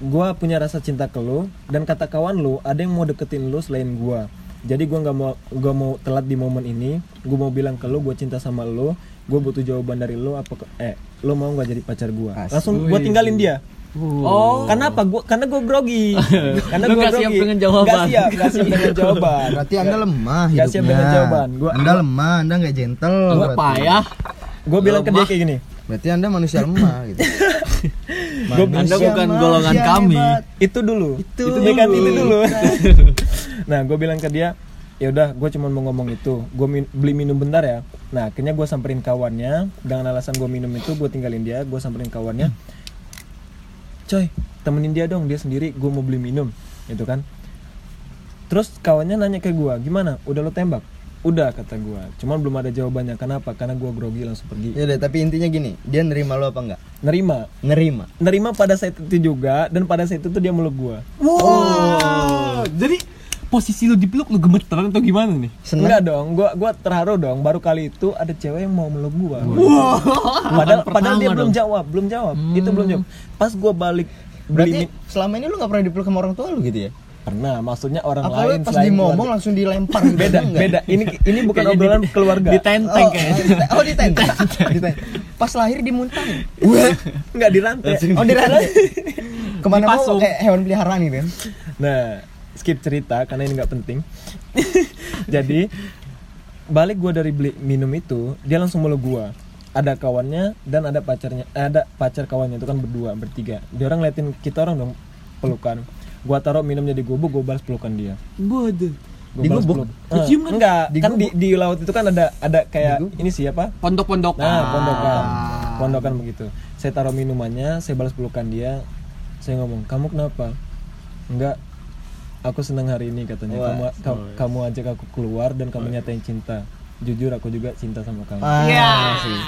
Speaker 4: gue punya rasa cinta ke lu dan kata kawan lu ada yang mau deketin lu selain gue jadi gue nggak mau gue mau telat di momen ini. Gue mau bilang ke lu gue cinta sama lu. Gue butuh jawaban dari lu apa ke- eh lu mau nggak jadi pacar gue langsung gue tinggalin dia
Speaker 2: Oh.
Speaker 4: karena apa gua karena gue grogi <laughs> karena gue
Speaker 2: nggak siap dengan jawaban.
Speaker 4: Nggak siap nggak siap dengan <laughs> jawaban
Speaker 1: Berarti anda lemah
Speaker 4: Nggak siap
Speaker 1: hidupnya.
Speaker 4: dengan jawaban. Gua-
Speaker 1: anda lemah, anda nggak gentle. Berarti.
Speaker 2: payah.
Speaker 4: gue bilang ke dia kayak gini
Speaker 1: Berarti anda manusia lemah gitu. <laughs>
Speaker 2: Anda bukan golongan
Speaker 1: manusia
Speaker 2: kami.
Speaker 1: hebat.
Speaker 4: itu dulu
Speaker 1: Itu
Speaker 4: itu dekat
Speaker 1: dulu.
Speaker 4: itu dulu nah gue bilang ke dia ya udah gue cuma mau ngomong itu gue beli minum bentar ya nah akhirnya gue samperin kawannya dengan alasan gue minum itu gue tinggalin dia gue samperin kawannya coy temenin dia dong dia sendiri gue mau beli minum gitu kan. Terus kawannya nanya ke gue gimana? Udah lo tembak? Udah kata gue cuman belum ada jawabannya kenapa? Karena gue grogi langsung pergi.
Speaker 1: Ya tapi intinya gini, dia nerima lo apa enggak?
Speaker 4: nerima.
Speaker 1: Nerima.
Speaker 4: nerima pada saat itu juga dan pada saat itu tuh dia meluk gue
Speaker 3: Wow. Jadi posisi lu dipeluk lu gemeteran atau gimana nih?
Speaker 1: Senang.
Speaker 4: Enggak dong, gua gua terharu dong. Baru kali itu ada cewek yang mau meluk gua. Padahal padahal dia belum jawab, belum jawab. Itu belum jawab. Pas gua balik beli
Speaker 1: Berarti
Speaker 4: mi-
Speaker 1: selama ini lu nggak pernah dipeluk sama orang tua lu gitu ya?
Speaker 4: pernah, maksudnya orang
Speaker 1: Apa lu
Speaker 4: lain
Speaker 1: pas
Speaker 4: selain
Speaker 1: dimomong
Speaker 4: keluarga.
Speaker 1: langsung dilempar gitu?
Speaker 4: beda,
Speaker 1: Enggak?
Speaker 4: beda. Ini ini bukan obrolan keluarga.
Speaker 2: Ditenteng
Speaker 1: Oh,
Speaker 2: kayaknya.
Speaker 1: oh, <laughs> ditenteng. Ditenteng. Pas lahir dimuntahin.
Speaker 4: Enggak dirantai.
Speaker 1: Oh, dirantai. Ke mana
Speaker 3: mau
Speaker 1: kayak hewan peliharaan gitu kan?
Speaker 4: Nah, skip cerita karena ini nggak penting. <laughs> Jadi balik gua dari beli minum itu, dia langsung meluk gua. Ada kawannya dan ada pacarnya, eh, ada pacar kawannya itu kan berdua, bertiga. Dia orang ngeliatin kita orang dong pelukan. Gua taruh minumnya di gubuk, gua balas pelukan dia.
Speaker 3: Bodoh.
Speaker 4: Gua
Speaker 1: Di gubuk?
Speaker 4: peluk. Eh, enggak,
Speaker 1: Di
Speaker 4: kan di,
Speaker 1: gubuk?
Speaker 4: di laut itu kan ada ada kayak ini siapa?
Speaker 3: Pondok-pondok.
Speaker 4: Nah, pondokan. Pondokan begitu. Saya taruh minumannya, saya balas pelukan dia. Saya ngomong, "Kamu kenapa?" Enggak. Aku senang hari ini katanya.
Speaker 1: Wah,
Speaker 4: kamu ka- kamu ajak aku keluar dan kamu nyatain cinta. Jujur aku juga cinta sama kamu.
Speaker 1: Ah,
Speaker 3: Ya,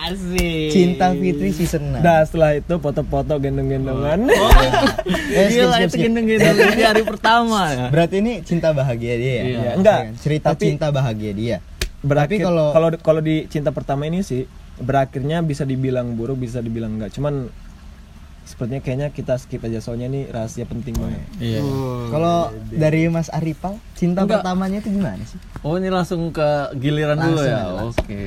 Speaker 3: asik.
Speaker 1: Cinta Fitri season 6.
Speaker 4: Dah setelah itu foto-foto gendong-gendongan. <laughs>
Speaker 1: Eh, skip,
Speaker 2: Gila
Speaker 1: skip,
Speaker 2: itu
Speaker 1: skip.
Speaker 2: gendeng-gendeng di hari <laughs> pertama ya.
Speaker 1: Berarti ini cinta bahagia dia ya?
Speaker 4: Iya. Enggak,
Speaker 1: kan? Cerita
Speaker 4: tapi-
Speaker 1: cinta bahagia dia.
Speaker 4: Berakhir
Speaker 1: Tapi kalau-
Speaker 4: kalau kalau di cinta pertama ini sih berakhirnya bisa dibilang buruk, bisa dibilang enggak. Cuman sepertinya kayaknya kita skip aja soalnya ini rahasia penting banget.
Speaker 2: Iya.
Speaker 1: Kalau dari Mas Arifal, cinta
Speaker 2: Enggak.
Speaker 1: pertamanya itu gimana sih?
Speaker 2: Oh ini langsung ke giliran dulu
Speaker 1: Langsung
Speaker 2: ya.
Speaker 1: aja, langsung.
Speaker 2: Oke.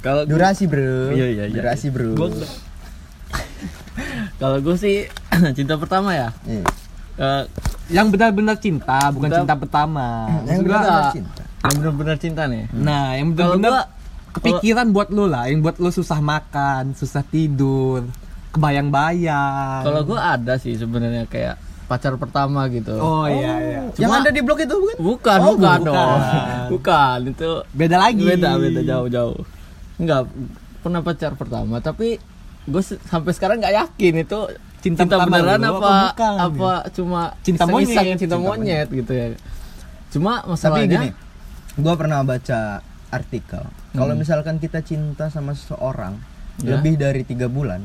Speaker 2: Kalau
Speaker 1: Durasi, Bro.
Speaker 2: Iya, iya, iya.
Speaker 1: Durasi, Bro.
Speaker 2: Gua- kalau gue sih <clears throat> cinta pertama ya.
Speaker 1: Iya.
Speaker 2: Eh,
Speaker 3: Yang benar-benar cinta, bukan
Speaker 2: Cinta-
Speaker 3: cinta pertama.
Speaker 1: Yang
Speaker 3: Maksud gua-
Speaker 1: benar cinta.
Speaker 2: yang benar-benar cinta nih.
Speaker 3: Nah, yang
Speaker 2: Kalau
Speaker 3: benar-benar
Speaker 2: gua-
Speaker 3: kepikiran buat lu lah, yang buat lu susah makan, susah tidur, kebayang-bayang.
Speaker 2: Kalau gue ada sih sebenarnya kayak pacar pertama gitu.
Speaker 3: Oh iya iya.
Speaker 1: Yang ada di blog itu bukan?
Speaker 2: Bukan,
Speaker 3: Oh,
Speaker 2: bukan,
Speaker 3: bukan.
Speaker 2: dong. <laughs> Bukan, itu
Speaker 3: Beda lagi.
Speaker 2: Beda, beda jauh-jauh. Enggak pernah pacar pertama, tapi gue sampai sekarang nggak yakin itu
Speaker 3: Cinta
Speaker 2: cinta, beneran apa
Speaker 3: apa bukan,
Speaker 2: apa cuma
Speaker 3: Cinta monyet.
Speaker 2: cinta,
Speaker 3: Cinta
Speaker 2: monyet gitu ya. Cuma
Speaker 1: Tapi
Speaker 2: masalahnya
Speaker 1: gini, gua pernah baca artikel. Kalau misalkan kita cinta sama seseorang
Speaker 2: Ya.
Speaker 1: lebih dari tiga bulan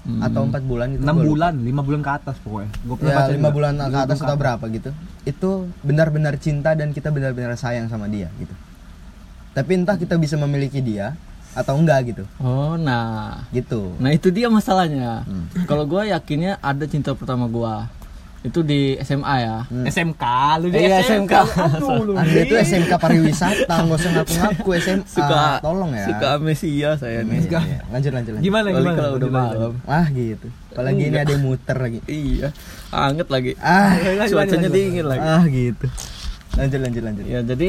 Speaker 2: Hmm.
Speaker 1: atau empat bulan itu
Speaker 3: 6
Speaker 1: gua lupa.
Speaker 3: bulan, 5 bulan ke atas pokoknya. Pernah
Speaker 1: ya lima bulan
Speaker 3: Lima
Speaker 1: ke atas atau berapa gitu itu benar-benar cinta dan kita benar-benar sayang sama dia gitu tapi entah kita bisa memiliki dia atau enggak gitu
Speaker 2: Oh, nah.
Speaker 1: gitu
Speaker 2: Nah, itu dia masalahnya.
Speaker 1: Hmm.
Speaker 2: Kalau gue yakinnya ada cinta pertama gua. Itu di SMA ya.
Speaker 3: SMK, lu di
Speaker 2: Iya,
Speaker 3: SMK.
Speaker 2: SMK.
Speaker 3: Aduh, lu.
Speaker 1: anda itu SMK pariwisata nggak usah ngaku-ngaku SMA
Speaker 2: Suka
Speaker 1: tolong ya
Speaker 2: Suka amnesia saya nih.
Speaker 1: Iya, iya. lanjut lanjut lanjut
Speaker 3: Gimana gimana?
Speaker 2: kalau udah malam.
Speaker 1: ah gitu apalagi ini ada yang muter lagi
Speaker 2: Iya, anget lagi.
Speaker 1: ah
Speaker 2: Cuacanya dingin lagi.
Speaker 1: ah gitu lanjut lanjut lanjut
Speaker 2: Ya jadi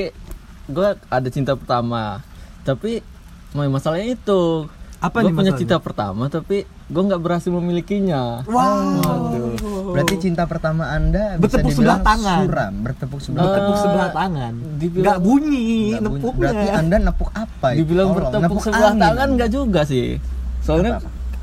Speaker 2: gue ada cinta pertama, tapi mau masalahnya itu
Speaker 3: Apa
Speaker 2: gue
Speaker 3: nih
Speaker 2: punya
Speaker 3: masalahnya?
Speaker 2: cinta pertama tapi gue nggak berhasil memilikinya.
Speaker 3: Wow.
Speaker 2: Waduh.
Speaker 1: Berarti cinta pertama Anda bisa
Speaker 3: Bertepuk sebelah tangan.
Speaker 1: suram, bertepuk sebelah
Speaker 3: Bertepuk sebelah tangan.
Speaker 2: dibilang-
Speaker 3: Nggak bunyi nepuknya.
Speaker 1: Berarti Anda nepuk apa? itu?
Speaker 2: Dibilang
Speaker 1: Tolong,
Speaker 2: bertepuk
Speaker 1: nepuk
Speaker 2: sebelah
Speaker 1: angin.
Speaker 2: tangan nggak juga sih. Soalnya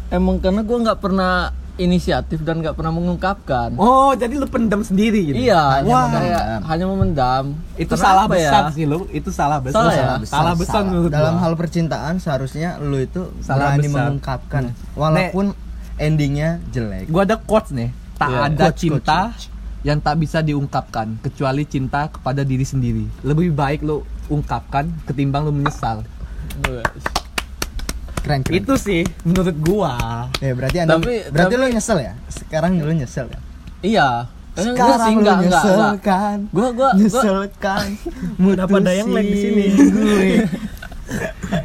Speaker 2: emang karena gue nggak pernah inisiatif dan nggak pernah mengungkapkan.
Speaker 3: Oh, jadi lu pendam sendiri gitu.
Speaker 2: Iya,
Speaker 1: Hanya
Speaker 2: Wah, kayak hanya memendam.
Speaker 3: Itu
Speaker 2: Karena
Speaker 3: salah
Speaker 2: apa
Speaker 3: besar
Speaker 2: ya?
Speaker 3: sih lu. Itu salah besar.
Speaker 2: Salah ya?
Speaker 3: Salah besar, salah besar
Speaker 1: Salah. Dalam
Speaker 3: gua.
Speaker 1: hal percintaan seharusnya lu itu
Speaker 3: Salah
Speaker 1: berani
Speaker 3: besar.
Speaker 1: mengungkapkan walaupun endingnya jelek.
Speaker 3: Gua ada quotes nih. Tak
Speaker 2: Iya.
Speaker 3: ada
Speaker 1: Quotes,
Speaker 3: cinta
Speaker 1: quotes.
Speaker 3: yang tak bisa diungkapkan kecuali cinta kepada diri sendiri. Lebih baik lu ungkapkan ketimbang lu menyesal.
Speaker 1: Keren, keren.
Speaker 3: Itu sih menurut gua.
Speaker 1: Ya, berarti Anda
Speaker 2: Tapi-
Speaker 1: berarti
Speaker 2: tapi-
Speaker 1: lu nyesel ya? Sekarang lu nyesel ya?
Speaker 2: Iya.
Speaker 1: Sekarang
Speaker 2: sih, enggak, enggak,
Speaker 1: nyesel
Speaker 2: enggak.
Speaker 1: kan?
Speaker 2: Gua gua gua
Speaker 1: nyesel kan?
Speaker 4: Kenapa <laughs> ada yang lag di sini? <laughs>
Speaker 1: Gue.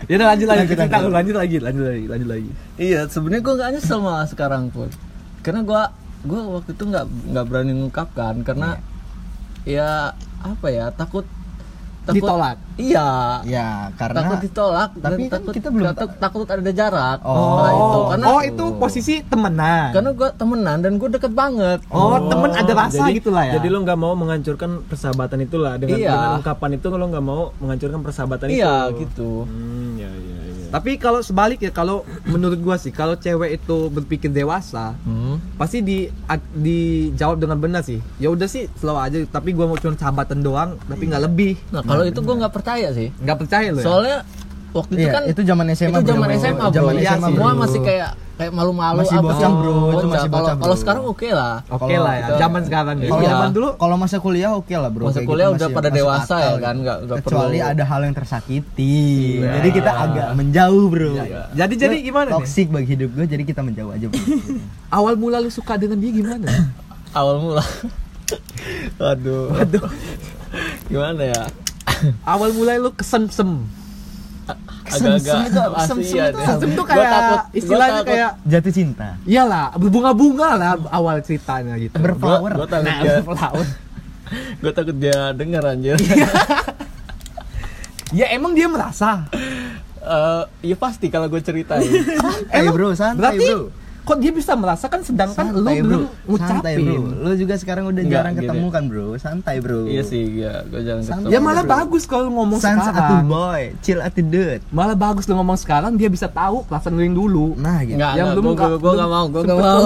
Speaker 3: Ya udah lanjut lagi cerita
Speaker 1: lanjut.
Speaker 3: lanjut lagi, lanjut lagi, lanjut lagi.
Speaker 2: Iya, sebenarnya gue nggak nyesel malah sekarang pun, karena gue gue waktu itu nggak nggak berani mengungkapkan karena ya apa ya takut takut
Speaker 3: Ditolak.
Speaker 2: Iya,
Speaker 1: Ya, karena
Speaker 2: takut ditolak
Speaker 1: Tapi
Speaker 2: dan
Speaker 1: kan
Speaker 2: takut
Speaker 1: kita belum
Speaker 2: takut, takut ada jarak
Speaker 1: Oh.
Speaker 2: setelah itu karena
Speaker 3: oh, itu posisi temenan.
Speaker 2: karena gue temenan dan gue deket banget
Speaker 3: oh, temen ada rasa
Speaker 4: jadi,
Speaker 3: gitu lah ya.
Speaker 4: Jadi lo nggak mau menghancurkan persahabatan itulah dengan,
Speaker 2: Iya.
Speaker 4: dengan ungkapan itu lo nggak mau menghancurkan persahabatan itu.
Speaker 2: iya gitu
Speaker 4: Hmm.
Speaker 3: Tapi kalau sebalik ya, kalau menurut gua sih, kalau cewek itu berpikir dewasa,
Speaker 2: Hmm.
Speaker 3: pasti di dijawab dengan benar sih. Ya udah sih, slow aja. Tapi gua mau cuma sahabatan doang, tapi nggak lebih.
Speaker 2: nah kalau itu gue nggak percaya sih
Speaker 3: Nggak percaya lo ya.
Speaker 2: soalnya waktu itu
Speaker 1: Iya,
Speaker 2: kan
Speaker 1: itu zaman SMA.
Speaker 2: itu zaman
Speaker 1: bro.
Speaker 2: SMA bro
Speaker 1: Zaman
Speaker 2: Iya,
Speaker 1: SMA,
Speaker 2: semua
Speaker 1: bro.
Speaker 2: masih kayak kayak malu-malu
Speaker 1: Masih
Speaker 2: apa
Speaker 1: bocah, bro. Itu masih
Speaker 2: Kalau-
Speaker 1: bocah, bro.
Speaker 2: kalau sekarang oke lah
Speaker 3: Oke lah ya, zaman sekarang ya.
Speaker 1: Kalau
Speaker 2: Iya.
Speaker 3: zaman dulu
Speaker 1: kalau masa kuliah oke lah bro
Speaker 2: Masa
Speaker 1: Kayak
Speaker 2: kuliah
Speaker 1: gitu
Speaker 2: udah
Speaker 1: masih
Speaker 2: pada dewasa ya kan, nggak- nggak
Speaker 1: kecuali
Speaker 2: perlu-
Speaker 1: ada hal yang tersakiti
Speaker 2: Iya.
Speaker 1: jadi kita agak menjauh bro
Speaker 3: Jadi jadi gimana nih?
Speaker 1: toksik bagi hidup gue jadi kita menjauh aja bro <laughs>
Speaker 3: Awal mula lu suka dengan dia gimana?
Speaker 2: awal mula <laughs> waduh waduh <laughs> gimana ya
Speaker 3: Awal mulai lu kesem-sem.
Speaker 1: Kesem-sem
Speaker 2: Asia
Speaker 1: itu
Speaker 2: deh.
Speaker 3: Kesem tuh
Speaker 2: Gua
Speaker 3: kayak
Speaker 2: takut,
Speaker 3: istilahnya
Speaker 2: gua takut-
Speaker 3: kayak
Speaker 1: jatuh cinta
Speaker 3: iyalah berbunga-bunga lah awal ceritanya gitu.
Speaker 1: berflower
Speaker 2: gua takut
Speaker 3: Nah,
Speaker 2: dia
Speaker 3: berflower. <laughs>
Speaker 2: gue takut dia denger anjir <laughs>
Speaker 3: Ya emang dia merasa.
Speaker 2: Eh, ya pasti kalau gue ceritain <laughs>
Speaker 1: eh bro santai
Speaker 3: Berarti
Speaker 1: bro
Speaker 3: kok dia bisa merasakan sedangkan lu
Speaker 1: santai
Speaker 3: belum
Speaker 1: bro santai bro
Speaker 3: ngucapin.
Speaker 1: lu juga sekarang udah
Speaker 2: Enggak,
Speaker 1: jarang
Speaker 2: gini.
Speaker 1: ketemu kan bro santai bro
Speaker 2: iya sih ya gue jangan
Speaker 1: Santai.
Speaker 2: ketemu
Speaker 3: Ya malah
Speaker 1: Bro.
Speaker 3: bagus kalau lu ngomong
Speaker 1: sans
Speaker 3: sekarang.
Speaker 1: boy chill atu dude
Speaker 3: Malah bagus lu ngomong sekarang dia bisa tahu perasaan lu yang dulu.
Speaker 1: nah gitu
Speaker 2: Enggak,
Speaker 3: Yang
Speaker 2: enggak,
Speaker 3: belum
Speaker 2: gue
Speaker 3: nggak-
Speaker 2: gue
Speaker 3: belum
Speaker 2: gak mau, gue gak mau,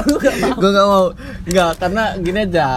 Speaker 3: lu nggak <laughs>
Speaker 2: gue gak mau, enggak karena gini aja,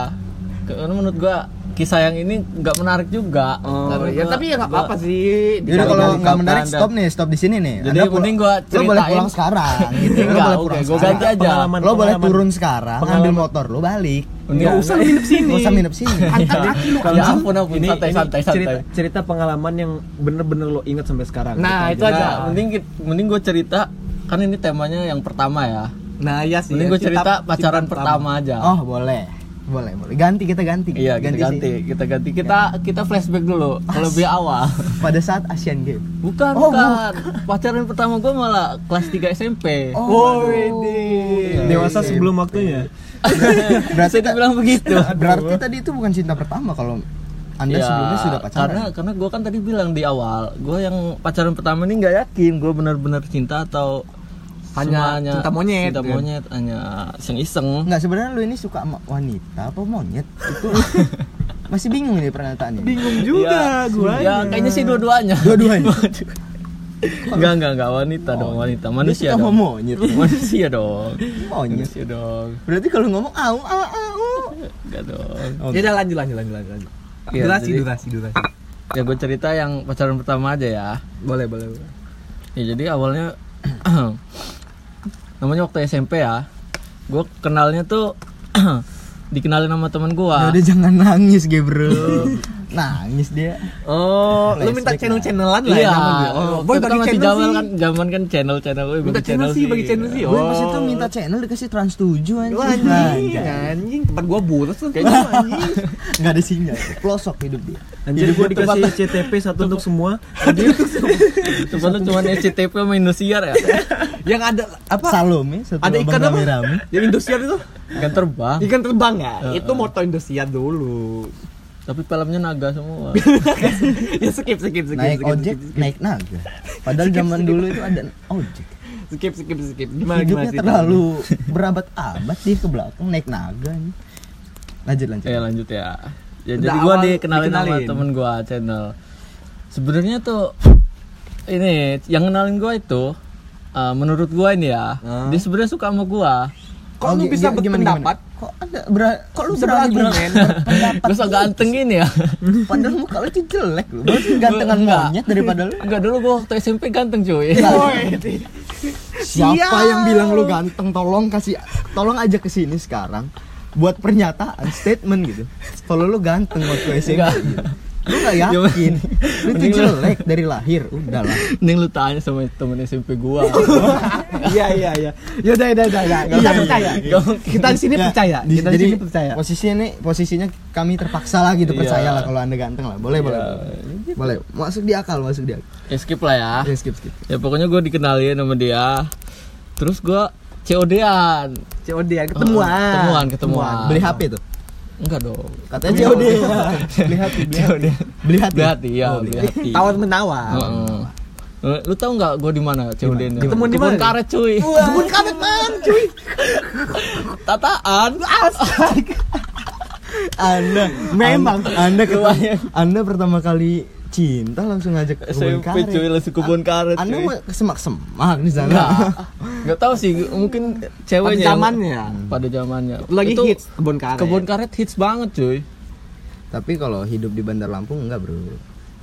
Speaker 2: karena menurut gue kisah yang ini nggak menarik juga.
Speaker 3: Oh,
Speaker 2: Karena
Speaker 3: ya
Speaker 2: gua-
Speaker 3: tapi ya nggak
Speaker 2: gua-
Speaker 3: apa-apa sih.
Speaker 1: Yaudah kalau nggak menarik
Speaker 2: Anda.
Speaker 1: stop nih, stop di sini nih.
Speaker 2: Jadi
Speaker 1: Anda pulang-
Speaker 2: mending gua
Speaker 1: Lo boleh
Speaker 2: ceritain.
Speaker 1: pulang sekarang gitu. <laughs> Lo
Speaker 2: Enggak,
Speaker 1: boleh pulang
Speaker 2: gue
Speaker 1: sekarang.
Speaker 2: ganti aja.
Speaker 4: Pengalaman-
Speaker 1: Lo boleh turun sekarang, ngambil
Speaker 4: pengalaman-
Speaker 1: motor lo balik.
Speaker 2: Enggak,
Speaker 3: usah nginep sini.
Speaker 1: Nggak usah nginep sini.
Speaker 3: Angkat kaki lu.
Speaker 2: Ya ampun ampun,
Speaker 4: ini,
Speaker 2: santai
Speaker 4: ini
Speaker 2: santai santai.
Speaker 4: cerita cerita pengalaman yang bener-bener lo ingat sampai sekarang.
Speaker 3: Nah,
Speaker 4: Gitu
Speaker 3: itu
Speaker 4: aja.
Speaker 3: aja.
Speaker 2: Nah, mending mending gue cerita kan ini temanya yang pertama ya.
Speaker 3: Nah, iya sih.
Speaker 2: Mending gue
Speaker 3: Cinta-
Speaker 2: cerita pacaran pertama aja.
Speaker 1: Oh boleh, boleh, boleh. Ganti kita ganti.
Speaker 2: Iya, kita ganti,
Speaker 1: sih.
Speaker 2: kita ganti. Kita kita flashback dulu <laughs> lebih awal.
Speaker 1: Pada saat Asian Games.
Speaker 2: Bukan,
Speaker 1: Oh,
Speaker 2: bukan. Pacaran pertama gue malah kelas 3 SMP.
Speaker 1: Oh,
Speaker 2: Iya.
Speaker 4: Dewasa sebelum waktunya. <laughs>
Speaker 1: Berarti
Speaker 2: Saya dibilang begitu. <laughs>
Speaker 1: Berarti tadi itu bukan cinta pertama kalau Anda
Speaker 2: Ya,
Speaker 1: sebelumnya sudah pacaran.
Speaker 2: Karena karena gue kan tadi bilang di awal, gue yang pacaran pertama ini nggak yakin gue benar-benar cinta atau
Speaker 3: Hanya
Speaker 2: semuanya
Speaker 3: cinta monyet,
Speaker 2: cinta
Speaker 3: kan?
Speaker 2: monyet, hanya iseng-iseng.
Speaker 1: Enggak sebenarnya lu ini suka sama wanita apa monyet? Itu <laughs> masih bingung ini pernyataannya.
Speaker 3: Bingung juga
Speaker 2: ya,
Speaker 3: gua.
Speaker 2: Ya kayaknya sih dua-duanya.
Speaker 1: Dua-duanya. <laughs>
Speaker 2: Enggak, enggak, enggak wanita dong, wanita.
Speaker 1: Dia
Speaker 2: Manusia dong.
Speaker 1: monyet. <laughs>
Speaker 2: Manusia dong.
Speaker 1: Monyet.
Speaker 2: Manusia dong.
Speaker 1: Berarti kalau ngomong au au au.
Speaker 2: Enggak dong.
Speaker 3: Ya udah lanjut lanjut lanjut lanjut. lanjut.
Speaker 2: Iya,
Speaker 3: durasi,
Speaker 2: jadi-
Speaker 3: durasi, durasi.
Speaker 2: Ya gue cerita yang pacaran pertama aja ya.
Speaker 3: Boleh, boleh, boleh.
Speaker 2: Ya jadi awalnya <clears throat> <clears throat> namanya waktu SMP ya. Gue kenalnya tuh <clears throat> dikenalin sama teman gua.
Speaker 1: Ya udah jangan nangis, Bro. <laughs> nangis dia.
Speaker 3: Oh, lu minta
Speaker 1: Flashback
Speaker 3: channel-channelan lah
Speaker 2: Iya,
Speaker 3: ya. Oh, boy
Speaker 2: Itu kan
Speaker 3: bagi
Speaker 2: masih
Speaker 3: channel
Speaker 2: zaman
Speaker 3: sih.
Speaker 2: kan zaman kan channel channel
Speaker 3: Minta channel sih, bagi channel sih.
Speaker 1: Gue pas
Speaker 3: Oh.
Speaker 1: itu minta channel dikasih Trans 7 anjing.
Speaker 3: Wah, anjing, anjing, tempat gua boros tuh kayaknya anjing.
Speaker 1: Enggak ada sinyal. Pelosok hidup dia.
Speaker 4: Anjir gua dikasih CTP satu untuk semua.
Speaker 2: Tempat lu cuma SCTV sama Indosiar ya.
Speaker 3: Yang ada apa?
Speaker 1: Salome satu
Speaker 3: Ada ikan apa? Yang Indosiar itu?
Speaker 2: Kan terbang.
Speaker 3: Ikan terbang ya? Itu moto Indosiar dulu.
Speaker 2: Tapi filmnya naga semua. <laughs>
Speaker 3: ya skip skip skip.
Speaker 1: Naik
Speaker 3: skip,
Speaker 1: ojek,
Speaker 3: skip, skip.
Speaker 1: naik naga. Padahal zaman dulu itu ada ojek.
Speaker 3: skip skip skip gimana
Speaker 1: hidupnya
Speaker 3: gimana
Speaker 1: terlalu berabad-abad dia ke belakang naik naga nih. lanjut lanjut
Speaker 2: Ya lanjut ya. Ya
Speaker 3: Udah
Speaker 2: jadi gua
Speaker 3: awal
Speaker 2: dikenalin, sama temen gua channel. Sebenarnya tuh ini yang kenalin gua itu eh, menurut gua ini ya,
Speaker 3: Ah.
Speaker 2: dia sebenarnya suka sama gua.
Speaker 3: kok
Speaker 1: Oh,
Speaker 3: lu bisa
Speaker 1: gimana,
Speaker 3: berpendapat
Speaker 1: kok ada ber- kok lu berani
Speaker 3: berargumen?
Speaker 1: berpendapat <laughs>
Speaker 2: Gua so ganteng gini ya. <laughs>
Speaker 1: padahal muka lu tuh jelek lu berarti gantengan
Speaker 2: Enggak.
Speaker 1: monyet daripada lu
Speaker 2: Enggak dulu gua waktu SMP ganteng cuy. <laughs>
Speaker 1: siapa yang bilang lu ganteng tolong kasih tolong aja ke sini sekarang buat pernyataan statement gitu kalau lu ganteng waktu SMP
Speaker 2: Enggak.
Speaker 1: gitu. lu gak yakin lu tuh jelek dari lahir udahlah
Speaker 2: Mending lu tanya sama temen SMP gua.
Speaker 3: Iya iya iya yaudah yaudah yaudah yaudah. kita percaya kita di sini
Speaker 1: Ya,
Speaker 3: percaya kita di sini percaya
Speaker 1: posisinya nih posisinya kami terpaksa lah gitu
Speaker 2: Iya.
Speaker 1: percaya lah kalau anda ganteng lah boleh boleh
Speaker 2: Iya.
Speaker 1: boleh. masuk di akal masuk di akal
Speaker 2: ya skip lah ya.
Speaker 1: ya skip skip
Speaker 2: Ya pokoknya gua dikenalin sama dia. Terus gua COD-an.
Speaker 3: COD ya ketemuan
Speaker 2: Ketemuan, ketemuan.
Speaker 1: beli HP tuh
Speaker 2: Enggak dong.
Speaker 1: katanya COD beli hati <laughs> beli hati beli hati
Speaker 2: Beli hati ya,
Speaker 1: Oh,
Speaker 2: beli hati.
Speaker 3: tawar menawar
Speaker 2: Heeh. Lu tahu nggak gue di mana COD ini?
Speaker 3: Ketemu di
Speaker 2: Kebun
Speaker 3: mana?
Speaker 2: karet cuy.
Speaker 1: kebun karet man cuy
Speaker 2: Tataan.
Speaker 1: anda
Speaker 3: Memang.
Speaker 1: anda anda, anda pertama kali cinta langsung ngajak ke kebun karet
Speaker 2: cuy langsung kebun karet.
Speaker 1: anda mau ke semak-semak di sana
Speaker 2: Enggak. Enggak tahu sih, mungkin ceweknya. yang-
Speaker 3: zamannya.
Speaker 2: Pada zamannya.
Speaker 3: lagi
Speaker 2: Itu
Speaker 3: hits kebun karet
Speaker 2: Kebun karet hits banget cuy.
Speaker 1: tapi kalau hidup di Bandar Lampung enggak bro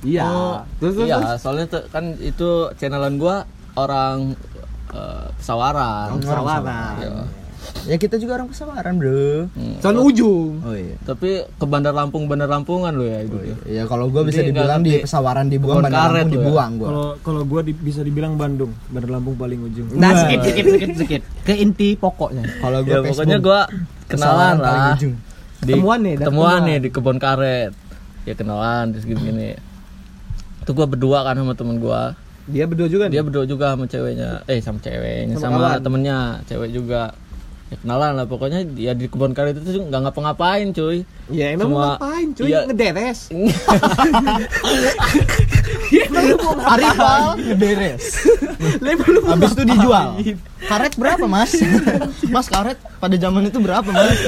Speaker 3: iya
Speaker 2: Oh,
Speaker 3: terus terus,
Speaker 2: iya,
Speaker 3: terus.
Speaker 2: soalnya tuh kan itu channelan gua orang eh, pesawaran.
Speaker 3: Pesawaran.
Speaker 2: Iya.
Speaker 1: ya kita juga orang pesawaran bro
Speaker 2: Hmm.
Speaker 3: Sono ujung
Speaker 1: oh iya
Speaker 2: Tapi ke Bandar Lampung, Bandar Lampungan lo ya hidupnya.
Speaker 1: Ya kalau gua bisa
Speaker 2: Jadi
Speaker 1: dibilang di pesawaran dibuang
Speaker 2: kebun
Speaker 1: Bandar
Speaker 2: karet
Speaker 1: Lampung
Speaker 2: lu ya?
Speaker 1: dibuang gua.
Speaker 4: Kalau kalau gua di- bisa dibilang Bandung, Bandar Lampung paling ujung.
Speaker 3: nah skip skip skip skip ke inti pokoknya
Speaker 1: Kalau gua
Speaker 2: Ya pokoknya
Speaker 1: Facebook,
Speaker 2: gua kenalan lah.
Speaker 1: ujung.
Speaker 2: Di,
Speaker 3: Ketemuan nih,
Speaker 2: ketemuan. nih di kebun karet. Ya kenalan terus gini Itu gua berdua kan sama temen gua.
Speaker 3: dia berdua juga nih
Speaker 2: Dia berdua juga sama ceweknya. Eh sama ceweknya,
Speaker 3: Sama
Speaker 2: sama,
Speaker 3: kawan.
Speaker 2: temennya, cewek juga. Ya kenalan lah pokoknya dia di kebun karet itu tuh nggak ngapa-ngapain cuy.
Speaker 3: ya emang
Speaker 2: Cuma-
Speaker 3: ngapain cuy
Speaker 2: iya.
Speaker 3: ngederes <laughs>
Speaker 1: Arifal beres. Habis itu dijual. Karet berapa, Mas? <laughs> mas karet pada zaman itu berapa, Mas?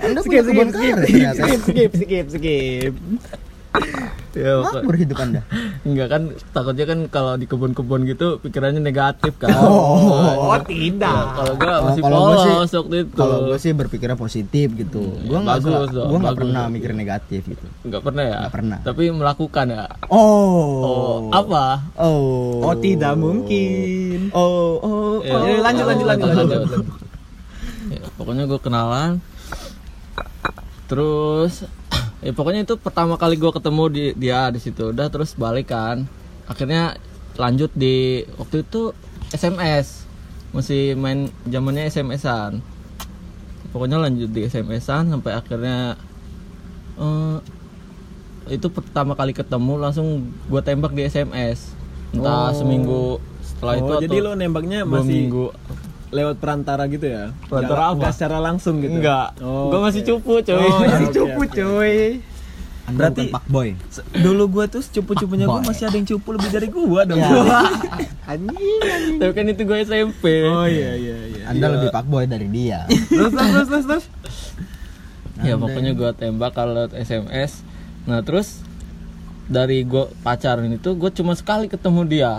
Speaker 1: Anda punya kebun karet
Speaker 3: skip skip skip skip
Speaker 2: Ya,
Speaker 1: Makmur hidup Anda. <laughs>
Speaker 2: Enggak kan takutnya kan kalau di kebun-kebun gitu pikirannya negatif kan.
Speaker 3: oh tidak
Speaker 2: Ya, kalau gua
Speaker 1: Oh,
Speaker 2: masih
Speaker 1: kalau gua sih-
Speaker 2: polos waktu itu.
Speaker 1: Kalau gue sih berpikirnya positif gitu. Gua nggak
Speaker 2: bagus
Speaker 1: suka-
Speaker 2: dong,
Speaker 1: gua nggak
Speaker 2: bagus.
Speaker 1: pernah mikir negatif gitu.
Speaker 2: Enggak pernah ya?
Speaker 1: Nggak pernah.
Speaker 2: Tapi melakukan ya.
Speaker 1: Oh.
Speaker 2: Oh, apa?
Speaker 1: Oh.
Speaker 3: oh tidak mungkin
Speaker 1: Oh, oh,
Speaker 2: Ya,
Speaker 3: Oh, lanjut, lanjut, lanjut, lanjut.
Speaker 2: Ya, pokoknya gue kenalan. Terus ya pokoknya itu pertama kali gue ketemu di dia di situ. Udah terus balik kan. Akhirnya lanjut di waktu itu SMS. Masih main zamannya SMS-an. Pokoknya lanjut di SMS-an sampai akhirnya eh, itu pertama kali ketemu langsung gue tembak di SMS. Entah seminggu setelah itu
Speaker 4: oh,
Speaker 2: atau
Speaker 4: jadi lo nembaknya
Speaker 2: dua
Speaker 4: masih
Speaker 2: minggu
Speaker 4: lewat perantara gitu ya?
Speaker 2: Perantara apa?
Speaker 4: nggak secara langsung gitu?
Speaker 2: Enggak.
Speaker 4: Oh,
Speaker 2: Gua masih cupu, coy.
Speaker 4: Oh,
Speaker 3: masih cupu cuy
Speaker 1: Anda
Speaker 4: Berarti-
Speaker 1: Pak Boy.
Speaker 4: Dulu gua tuh cupu-cupunya gua
Speaker 1: Boy.
Speaker 4: masih ada yang cupu lebih dari gua dong. <laughs>
Speaker 3: anjing
Speaker 2: Tapi kan itu gue SMP.
Speaker 4: Oh iya iya iya.
Speaker 1: Anda lebih Pak Boy dari dia.
Speaker 4: Terus terus terus terus. terus.
Speaker 2: Ya pokoknya gua tembak kalau SMS. Nah, terus dari gua pacaran itu gue cuma sekali ketemu dia.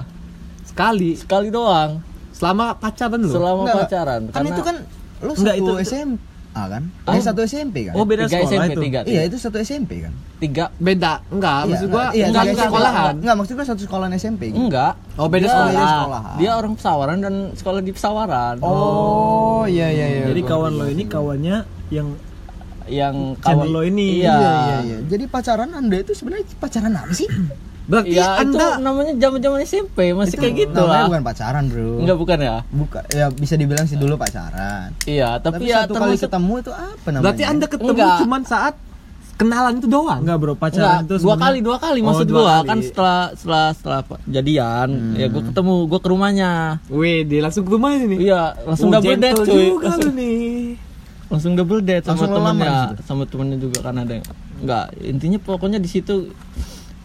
Speaker 3: sekali
Speaker 2: Sekali doang
Speaker 3: selama pacaran lu
Speaker 2: selama
Speaker 1: Enggak,
Speaker 2: pacaran.
Speaker 1: Kan itu kan lu
Speaker 4: Enggak,
Speaker 1: satu
Speaker 4: itu-
Speaker 1: SMP ah kan?
Speaker 2: Ah.
Speaker 1: Eh satu SMP kan?
Speaker 4: Oh beda
Speaker 2: tiga
Speaker 4: sekolah
Speaker 2: SMP,
Speaker 4: itu.
Speaker 2: tiga,
Speaker 1: Iya,
Speaker 2: tiga.
Speaker 1: itu satu SMP kan?
Speaker 2: tiga.
Speaker 3: beda enggak maksud gua
Speaker 1: iya,
Speaker 3: enggak
Speaker 1: tiga
Speaker 3: satu
Speaker 1: SMP.
Speaker 3: sekolahan
Speaker 1: Enggak, maksud gua satu sekolahan SMP gitu.
Speaker 2: Enggak.
Speaker 3: Oh, beda
Speaker 2: Dia-
Speaker 3: sekolah.
Speaker 1: Beda sekolahan.
Speaker 2: Dia orang pesawaran dan sekolah di pesawaran.
Speaker 1: Oh, iya iya iya.
Speaker 4: Jadi kawan lo ini kawannya yang
Speaker 2: Yang
Speaker 4: Channel lo ini.
Speaker 2: Iya.
Speaker 1: Iya iya iya. Jadi pacaran Anda itu sebenarnya pacaran apa sih? <clears throat>
Speaker 3: berarti
Speaker 2: Ya, itu
Speaker 3: anda
Speaker 2: namanya zaman-zaman SMP, masih kayak gitu lah.
Speaker 1: bukan pacaran, Bro.
Speaker 2: Enggak bukan ya?
Speaker 1: Bukan ya bisa dibilang sih dulu pacaran.
Speaker 2: Iya, tapi,
Speaker 1: Tapi,
Speaker 2: ya
Speaker 1: satu kali ketemu itu apa namanya?
Speaker 3: berarti anda ketemu
Speaker 2: Enggak.
Speaker 3: cuman saat kenalan itu doang
Speaker 4: enggak bro
Speaker 2: Enggak,
Speaker 4: pacaran itu
Speaker 2: dua
Speaker 4: sebenarnya-
Speaker 2: kali dua kali
Speaker 4: Oh,
Speaker 2: maksud
Speaker 4: dua
Speaker 2: gua
Speaker 4: kali.
Speaker 2: kan setelah setelah setelah jadian ya gua ketemu gua ke rumahnya
Speaker 3: wih dia langsung ke rumah ini
Speaker 2: iya langsung
Speaker 3: Oh,
Speaker 2: double date cuy
Speaker 3: juga
Speaker 2: langsung,
Speaker 3: nih
Speaker 2: langsung double date sama temennya
Speaker 1: situ?
Speaker 2: sama temennya juga kan ada yang enggak intinya pokoknya di situ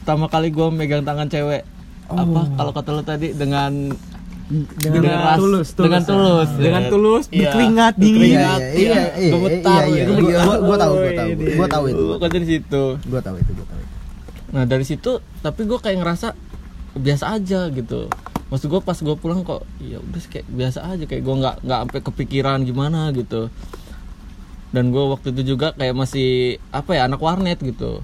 Speaker 2: pertama kali gua megang tangan cewek. Apa?
Speaker 1: Oh.
Speaker 2: kalau kata lo tadi dengan
Speaker 4: dengan,
Speaker 2: Dengan
Speaker 4: tulus,
Speaker 2: dengan tulus.
Speaker 3: Dengan tulus
Speaker 2: Iya.
Speaker 3: berkeringat dingin.
Speaker 1: Iya, iya, iya, iya,
Speaker 2: gemetar,
Speaker 1: iya, iya, iya, gua, gua tahu, gua tahu, gua tahu itu,
Speaker 2: Gua dari situ
Speaker 1: gua tahu itu, gua tahu itu.
Speaker 2: nah dari situ tapi gue kayak ngerasa biasa aja gitu. Maksud gue pas gue pulang kok ya udah kayak biasa aja. Kayak gue nggak nggak sampai kepikiran gimana gitu dan gue waktu itu juga kayak masih apa ya anak warnet gitu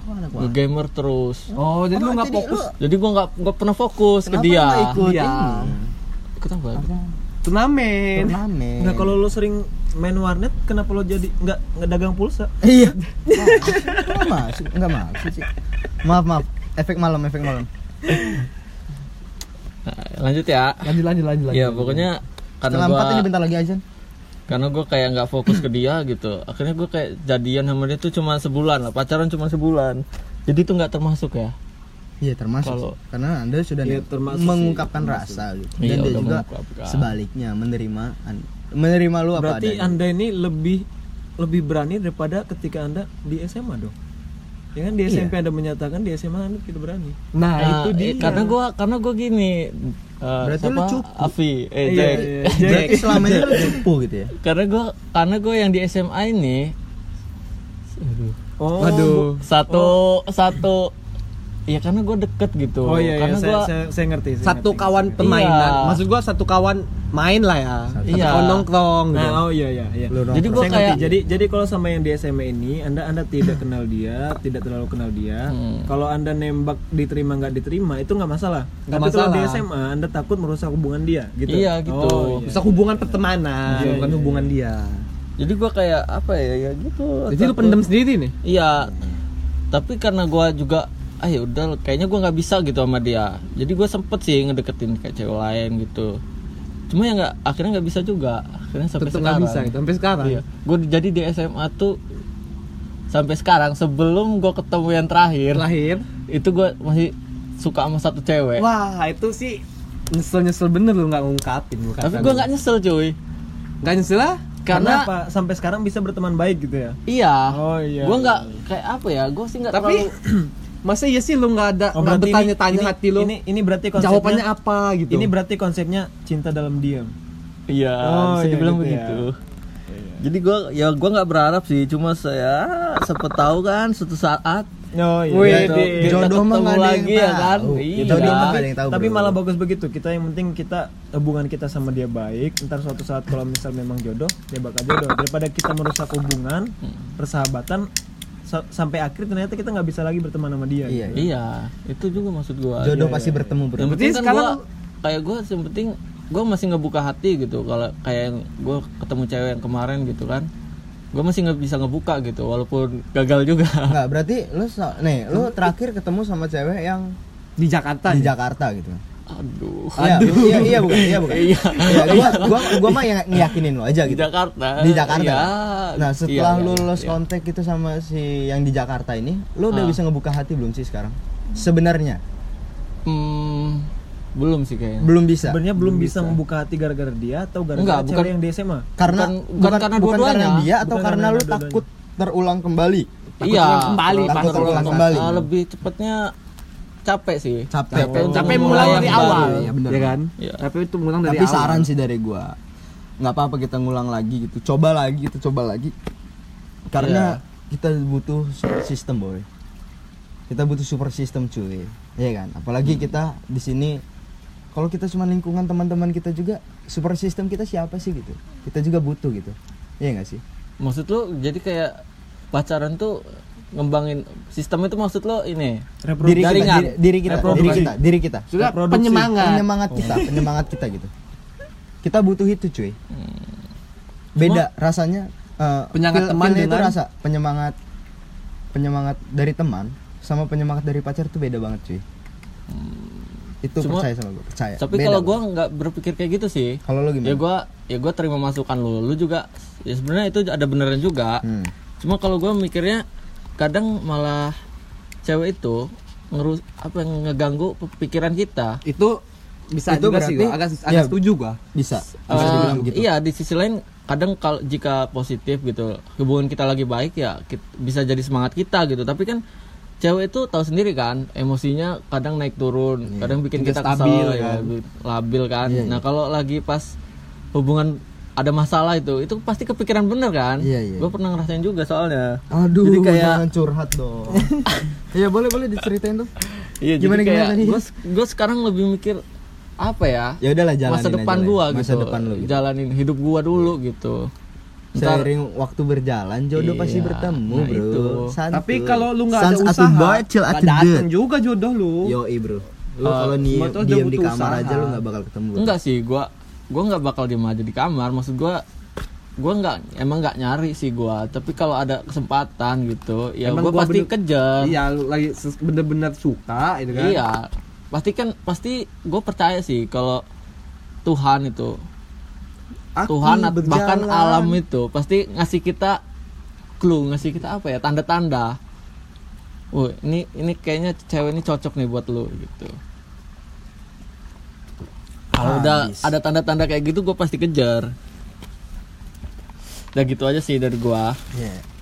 Speaker 2: gamer terus
Speaker 3: oh jadi lu nggak fokus
Speaker 2: jadi gue nggak nggak pernah fokus ke
Speaker 1: Kenapa
Speaker 2: dia
Speaker 1: lu nggak ikut
Speaker 3: Iya.
Speaker 1: ini?
Speaker 2: ikut apa
Speaker 3: turnamen
Speaker 1: Turnamen.
Speaker 4: Nah kalau lo sering main warnet, kenapa lo jadi nggak nggak dagang pulsa? <laughs>
Speaker 1: Iya. Enggak masuk, enggak masuk sih. Maaf, maaf. Efek malam, efek malam.
Speaker 2: Nah, lanjut ya
Speaker 3: lanjut lanjut lanjut lanjut
Speaker 2: ya pokoknya karena
Speaker 1: Setengah empat ini bentar lagi aja.
Speaker 2: Karena gue kayak nggak fokus ke dia gitu akhirnya gue kayak jadian sama dia tuh cuma sebulan lah pacaran cuma sebulan jadi itu nggak termasuk ya
Speaker 1: Iya termasuk sih. karena anda sudah
Speaker 4: Iya, termasuk sih,
Speaker 1: mengungkapkan rasa gitu dan
Speaker 2: Iya,
Speaker 1: dia juga
Speaker 2: mengungkapkan.
Speaker 1: sebaliknya menerima menerima lu apa
Speaker 4: Berarti
Speaker 1: adanya.
Speaker 4: anda ini lebih lebih berani daripada ketika anda di SMA dong. Ya kan di SMP anda menyatakan di SMA anda tidak berani.
Speaker 3: nah,
Speaker 2: Nah,
Speaker 3: itu
Speaker 2: eh,
Speaker 3: dia
Speaker 2: karena gue karena gue gini eh,
Speaker 1: Berarti lu cupu.
Speaker 2: Avi eh
Speaker 4: Iya,
Speaker 2: Jack.
Speaker 4: iya.
Speaker 1: Berarti selama ini lu cupu gitu ya.
Speaker 2: karena gue karena gue yang di SMA ini
Speaker 4: Oh,
Speaker 3: waduh
Speaker 2: satu satu ya karena gue deket gitu
Speaker 4: Oh iya, iya
Speaker 2: karena
Speaker 4: saya,
Speaker 2: gue
Speaker 4: saya, saya ngerti. saya
Speaker 3: satu
Speaker 4: ngerti.
Speaker 3: kawan permainan
Speaker 2: Iya.
Speaker 3: maksud gua satu kawan main lah ya
Speaker 2: Iya.
Speaker 3: Nongkrong gitu.
Speaker 4: Nah, oh iya iya iya.
Speaker 2: Jadi gua kayak-
Speaker 4: jadi jadi kalau sama yang di SMA ini anda anda tidak kenal dia, tidak terlalu kenal dia.
Speaker 2: Hmm.
Speaker 4: Kalau anda nembak diterima nggak diterima itu nggak masalah.
Speaker 3: Nggak
Speaker 4: Tapi kalau di
Speaker 3: masalah.
Speaker 4: SMA anda takut merusak hubungan dia, gitu.
Speaker 2: Iya, gitu.
Speaker 4: Oh, iya.
Speaker 3: bisa hubungan pertemanan
Speaker 4: Iya,
Speaker 3: bukan
Speaker 4: iya,
Speaker 3: hubungan dia
Speaker 2: jadi gue kayak apa ya ya gitu
Speaker 3: jadi lu pendem sendiri nih
Speaker 2: Iya, tapi karena gua juga ah ya udah kayaknya gua nggak bisa gitu sama dia. Jadi gue sempet sih ngedeketin kayak cewek lain gitu. Cuma ya nggak akhirnya nggak bisa juga. Akhirnya sampai
Speaker 3: tetap
Speaker 2: sekarang.
Speaker 3: bisa gitu sampai sekarang
Speaker 2: Iya. Gue jadi di SMA tuh sampai sekarang sebelum gua ketemu yang terakhir,
Speaker 3: terakhir
Speaker 2: itu gua masih suka sama satu cewek.
Speaker 3: wah itu sih nyesel nyesel bener lu nggak ngungkapin lu kata
Speaker 2: Tapi
Speaker 3: lu.
Speaker 2: nggak nyesel cuy.
Speaker 3: nggak nyesel lah
Speaker 2: Karena,
Speaker 4: apa sampai sekarang bisa berteman baik gitu ya?
Speaker 2: iya.
Speaker 4: Oh, iya, iya,
Speaker 2: nggak kayak apa ya? Gua sih nggak
Speaker 3: tapi
Speaker 2: terlalu <clears throat>
Speaker 3: masa iya sih lu nggak ada
Speaker 4: Oh,
Speaker 3: nggak bertanya-tanya
Speaker 4: ini-
Speaker 3: hati lu
Speaker 4: Ini ini berarti konsepnya
Speaker 3: jawabannya apa gitu
Speaker 4: Ini berarti konsepnya cinta dalam diam.
Speaker 2: Iya,
Speaker 4: Oh,
Speaker 2: bisa
Speaker 4: iya
Speaker 2: dibilang
Speaker 4: gitu ya.
Speaker 2: begitu. Jadi gua ya gua nggak berharap sih, cuma saya siapa tahu kan suatu saat
Speaker 4: Oh
Speaker 3: Wih,
Speaker 2: gitu,
Speaker 3: di-
Speaker 2: kita
Speaker 1: jodoh mah
Speaker 2: ketemu
Speaker 1: yang
Speaker 2: lagi ya kan.
Speaker 1: Iya.
Speaker 2: Iya.
Speaker 1: Jodoh mah yang tahu,
Speaker 4: tapi
Speaker 1: bro.
Speaker 4: malah bagus begitu. Kita yang penting kita hubungan kita sama dia baik. Ntar suatu saat kalau misal memang jodoh, dia bakal jodoh. Daripada kita merusak hubungan, persahabatan sa- sampai akhir ternyata kita nggak bisa lagi berteman sama dia.
Speaker 1: Iya, iya.
Speaker 2: Iya, itu juga maksud gua.
Speaker 1: Jodoh
Speaker 2: Iya,
Speaker 1: pasti
Speaker 2: iya.
Speaker 1: bertemu bro.
Speaker 2: Yang
Speaker 3: Berarti
Speaker 2: penting kan
Speaker 3: sekarang-
Speaker 2: gua kayak gua yang penting gua masih ngebuka hati gitu kalau kayak yang gua ketemu cewek yang kemarin gitu kan. Gua masih nggak bisa ngebuka gitu walaupun gagal juga.
Speaker 1: Enggak, berarti lu so- nih, lu terakhir ketemu sama cewek yang
Speaker 3: di Jakarta
Speaker 1: di
Speaker 3: nih.
Speaker 1: Jakarta gitu.
Speaker 2: Aduh.
Speaker 1: Iya, iya, iya bukan, iya bukan.
Speaker 2: Iya.
Speaker 1: Iya, gua gua gua mah yang ngiyakinin lu aja
Speaker 2: Di
Speaker 1: gitu.
Speaker 2: Jakarta.
Speaker 1: Di Jakarta.
Speaker 2: Iya.
Speaker 1: Nah, setelah
Speaker 2: Iya,
Speaker 1: lu
Speaker 2: iya,
Speaker 1: lost
Speaker 2: iya.
Speaker 1: kontak gitu sama si yang di Jakarta ini, lu udah
Speaker 2: Ah.
Speaker 1: bisa ngebuka hati belum sih sekarang? Sebenarnya
Speaker 2: Hmm, belum sih kayaknya.
Speaker 1: belum bisa.
Speaker 4: Sebenarnya belum bisa membuka hati gara-gara dia atau gara-gara
Speaker 2: Enggak,
Speaker 4: cewek
Speaker 2: bukan-
Speaker 4: yang di SMA.
Speaker 1: Karena
Speaker 2: Bukan- bukan karena dua-duanya.
Speaker 1: dia atau
Speaker 4: Bukan
Speaker 1: karena
Speaker 4: karena
Speaker 1: lu
Speaker 4: dua-duanya.
Speaker 1: takut terulang kembali.
Speaker 2: iya.
Speaker 3: terulang kembali,
Speaker 1: takut
Speaker 2: Takut
Speaker 1: terulang kembali.
Speaker 2: Ah, lebih cepatnya capek sih.
Speaker 1: Capek.
Speaker 3: capek
Speaker 2: memulai
Speaker 3: mulai
Speaker 2: yang
Speaker 3: dari
Speaker 2: baru.
Speaker 3: awal
Speaker 1: Iya, bener.
Speaker 3: ya kan
Speaker 2: Iya.
Speaker 3: tapi itu ngulang dari
Speaker 1: Tapi
Speaker 3: awal
Speaker 1: saran sih dari gua. nggak apa-apa kita ngulang lagi gitu. Coba lagi kita coba lagi. Karena kita butuh system, boy. Kita butuh super system, cuy. Iya kan? Apalagi kita di sini kalau kita cuma lingkungan teman-teman kita juga super system kita siapa sih gitu. Kita juga butuh gitu. Iya nggak sih?
Speaker 2: Maksud lu jadi kayak pacaran tuh ngembangin sistem itu maksud lo ini?
Speaker 1: Diri kita,
Speaker 2: Jaringan.
Speaker 1: diri, diri kita, diri kita, diri kita.
Speaker 3: sudah
Speaker 4: Reproduksi.
Speaker 3: penyemangat.
Speaker 1: Penyemangat kita penyemangat kita gitu. <laughs> Kita butuh itu cuy.
Speaker 2: Hmm.
Speaker 1: beda rasanya eh,
Speaker 3: Penyemangat teman
Speaker 1: feel-nya itu
Speaker 3: dengan-
Speaker 1: rasa penyemangat penyemangat dari teman sama penyemangat dari pacar tuh beda banget cuy. Itu
Speaker 2: Cuma-
Speaker 1: percaya sama gue percaya.
Speaker 2: tapi
Speaker 1: Beda
Speaker 2: kalau gua. nggak berpikir kayak gitu sih.
Speaker 1: Kalau lo
Speaker 2: ya
Speaker 1: gimana
Speaker 2: gua ya gua terima masukan lu. Lu juga ya sebenarnya itu ada beneran juga.
Speaker 1: Hmm.
Speaker 2: cuma kalau gua mikirnya kadang malah cewek itu ngerus apa yang ngeganggu pikiran kita.
Speaker 3: Itu bisa
Speaker 1: Itu
Speaker 3: juga sih
Speaker 1: berarti-
Speaker 3: gua. agak agak
Speaker 1: ya.
Speaker 3: setuju gua
Speaker 1: bisa. Bisa dibilang begitu
Speaker 2: iya di sisi lain kadang kalau jika positif gitu hubungan kita lagi baik ya kit- bisa jadi semangat kita gitu. Tapi kan cewek itu tahu sendiri kan emosinya kadang naik turun kadang bikin
Speaker 3: Tidak
Speaker 2: kita kesel
Speaker 3: stabil,
Speaker 2: ya,
Speaker 3: kan?
Speaker 2: bi- labil kan.
Speaker 1: Iya,
Speaker 2: nah kalau lagi pas hubungan ada masalah itu itu pasti kepikiran bener kan
Speaker 1: Iya, iya.
Speaker 2: gue pernah ngerasain juga soalnya
Speaker 1: Aduh,
Speaker 2: Jadi kayak-
Speaker 1: jangan curhat dong. <laughs> Iya boleh boleh diceritain tuh.
Speaker 2: iya
Speaker 1: Gimana,
Speaker 2: jadi kayak
Speaker 1: gimana tadi?
Speaker 2: gue sekarang lebih mikir apa ya
Speaker 1: Ya udahlah jalanin
Speaker 2: masa depan
Speaker 1: aja lah.
Speaker 2: gua
Speaker 1: Masa
Speaker 2: gitu
Speaker 1: depan lu. Gitu.
Speaker 2: jalanin hidup gua dulu gitu Ntar-
Speaker 1: Seiring waktu berjalan jodoh pasti
Speaker 2: Iya,
Speaker 1: bertemu,
Speaker 2: nah
Speaker 1: Bro.
Speaker 2: itu.
Speaker 3: Tapi kalau lu nggak ada
Speaker 1: Sans
Speaker 3: usaha,
Speaker 1: bocil
Speaker 3: nggak
Speaker 1: deut.
Speaker 3: juga jodoh lu.
Speaker 1: Yoi, Bro. Lu
Speaker 2: Eh,
Speaker 1: kalau nih diem di kamar
Speaker 3: usaha.
Speaker 1: aja lu nggak bakal ketemu.
Speaker 2: Enggak sih gua gua nggak bakal diem aja di kamar. Maksud gua gua nggak emang nggak nyari sih gua. Tapi kalau ada kesempatan gitu ya gua pasti
Speaker 3: bener-
Speaker 2: kejar.
Speaker 3: Iya, lagi bener-bener suka itu kan.
Speaker 2: iya. Pasti kan pasti gue percaya sih kalau Tuhan itu
Speaker 1: Aku
Speaker 2: Tuhan at- bahkan
Speaker 1: berjalan.
Speaker 2: alam itu pasti ngasih kita clue ngasih kita apa ya? Tanda-tanda. Wah ini ini kayaknya cewek ini cocok nih buat lu gitu kalau udah ada tanda-tanda kayak gitu gue pasti kejar. Udah gitu aja sih dari gua.
Speaker 1: Iya.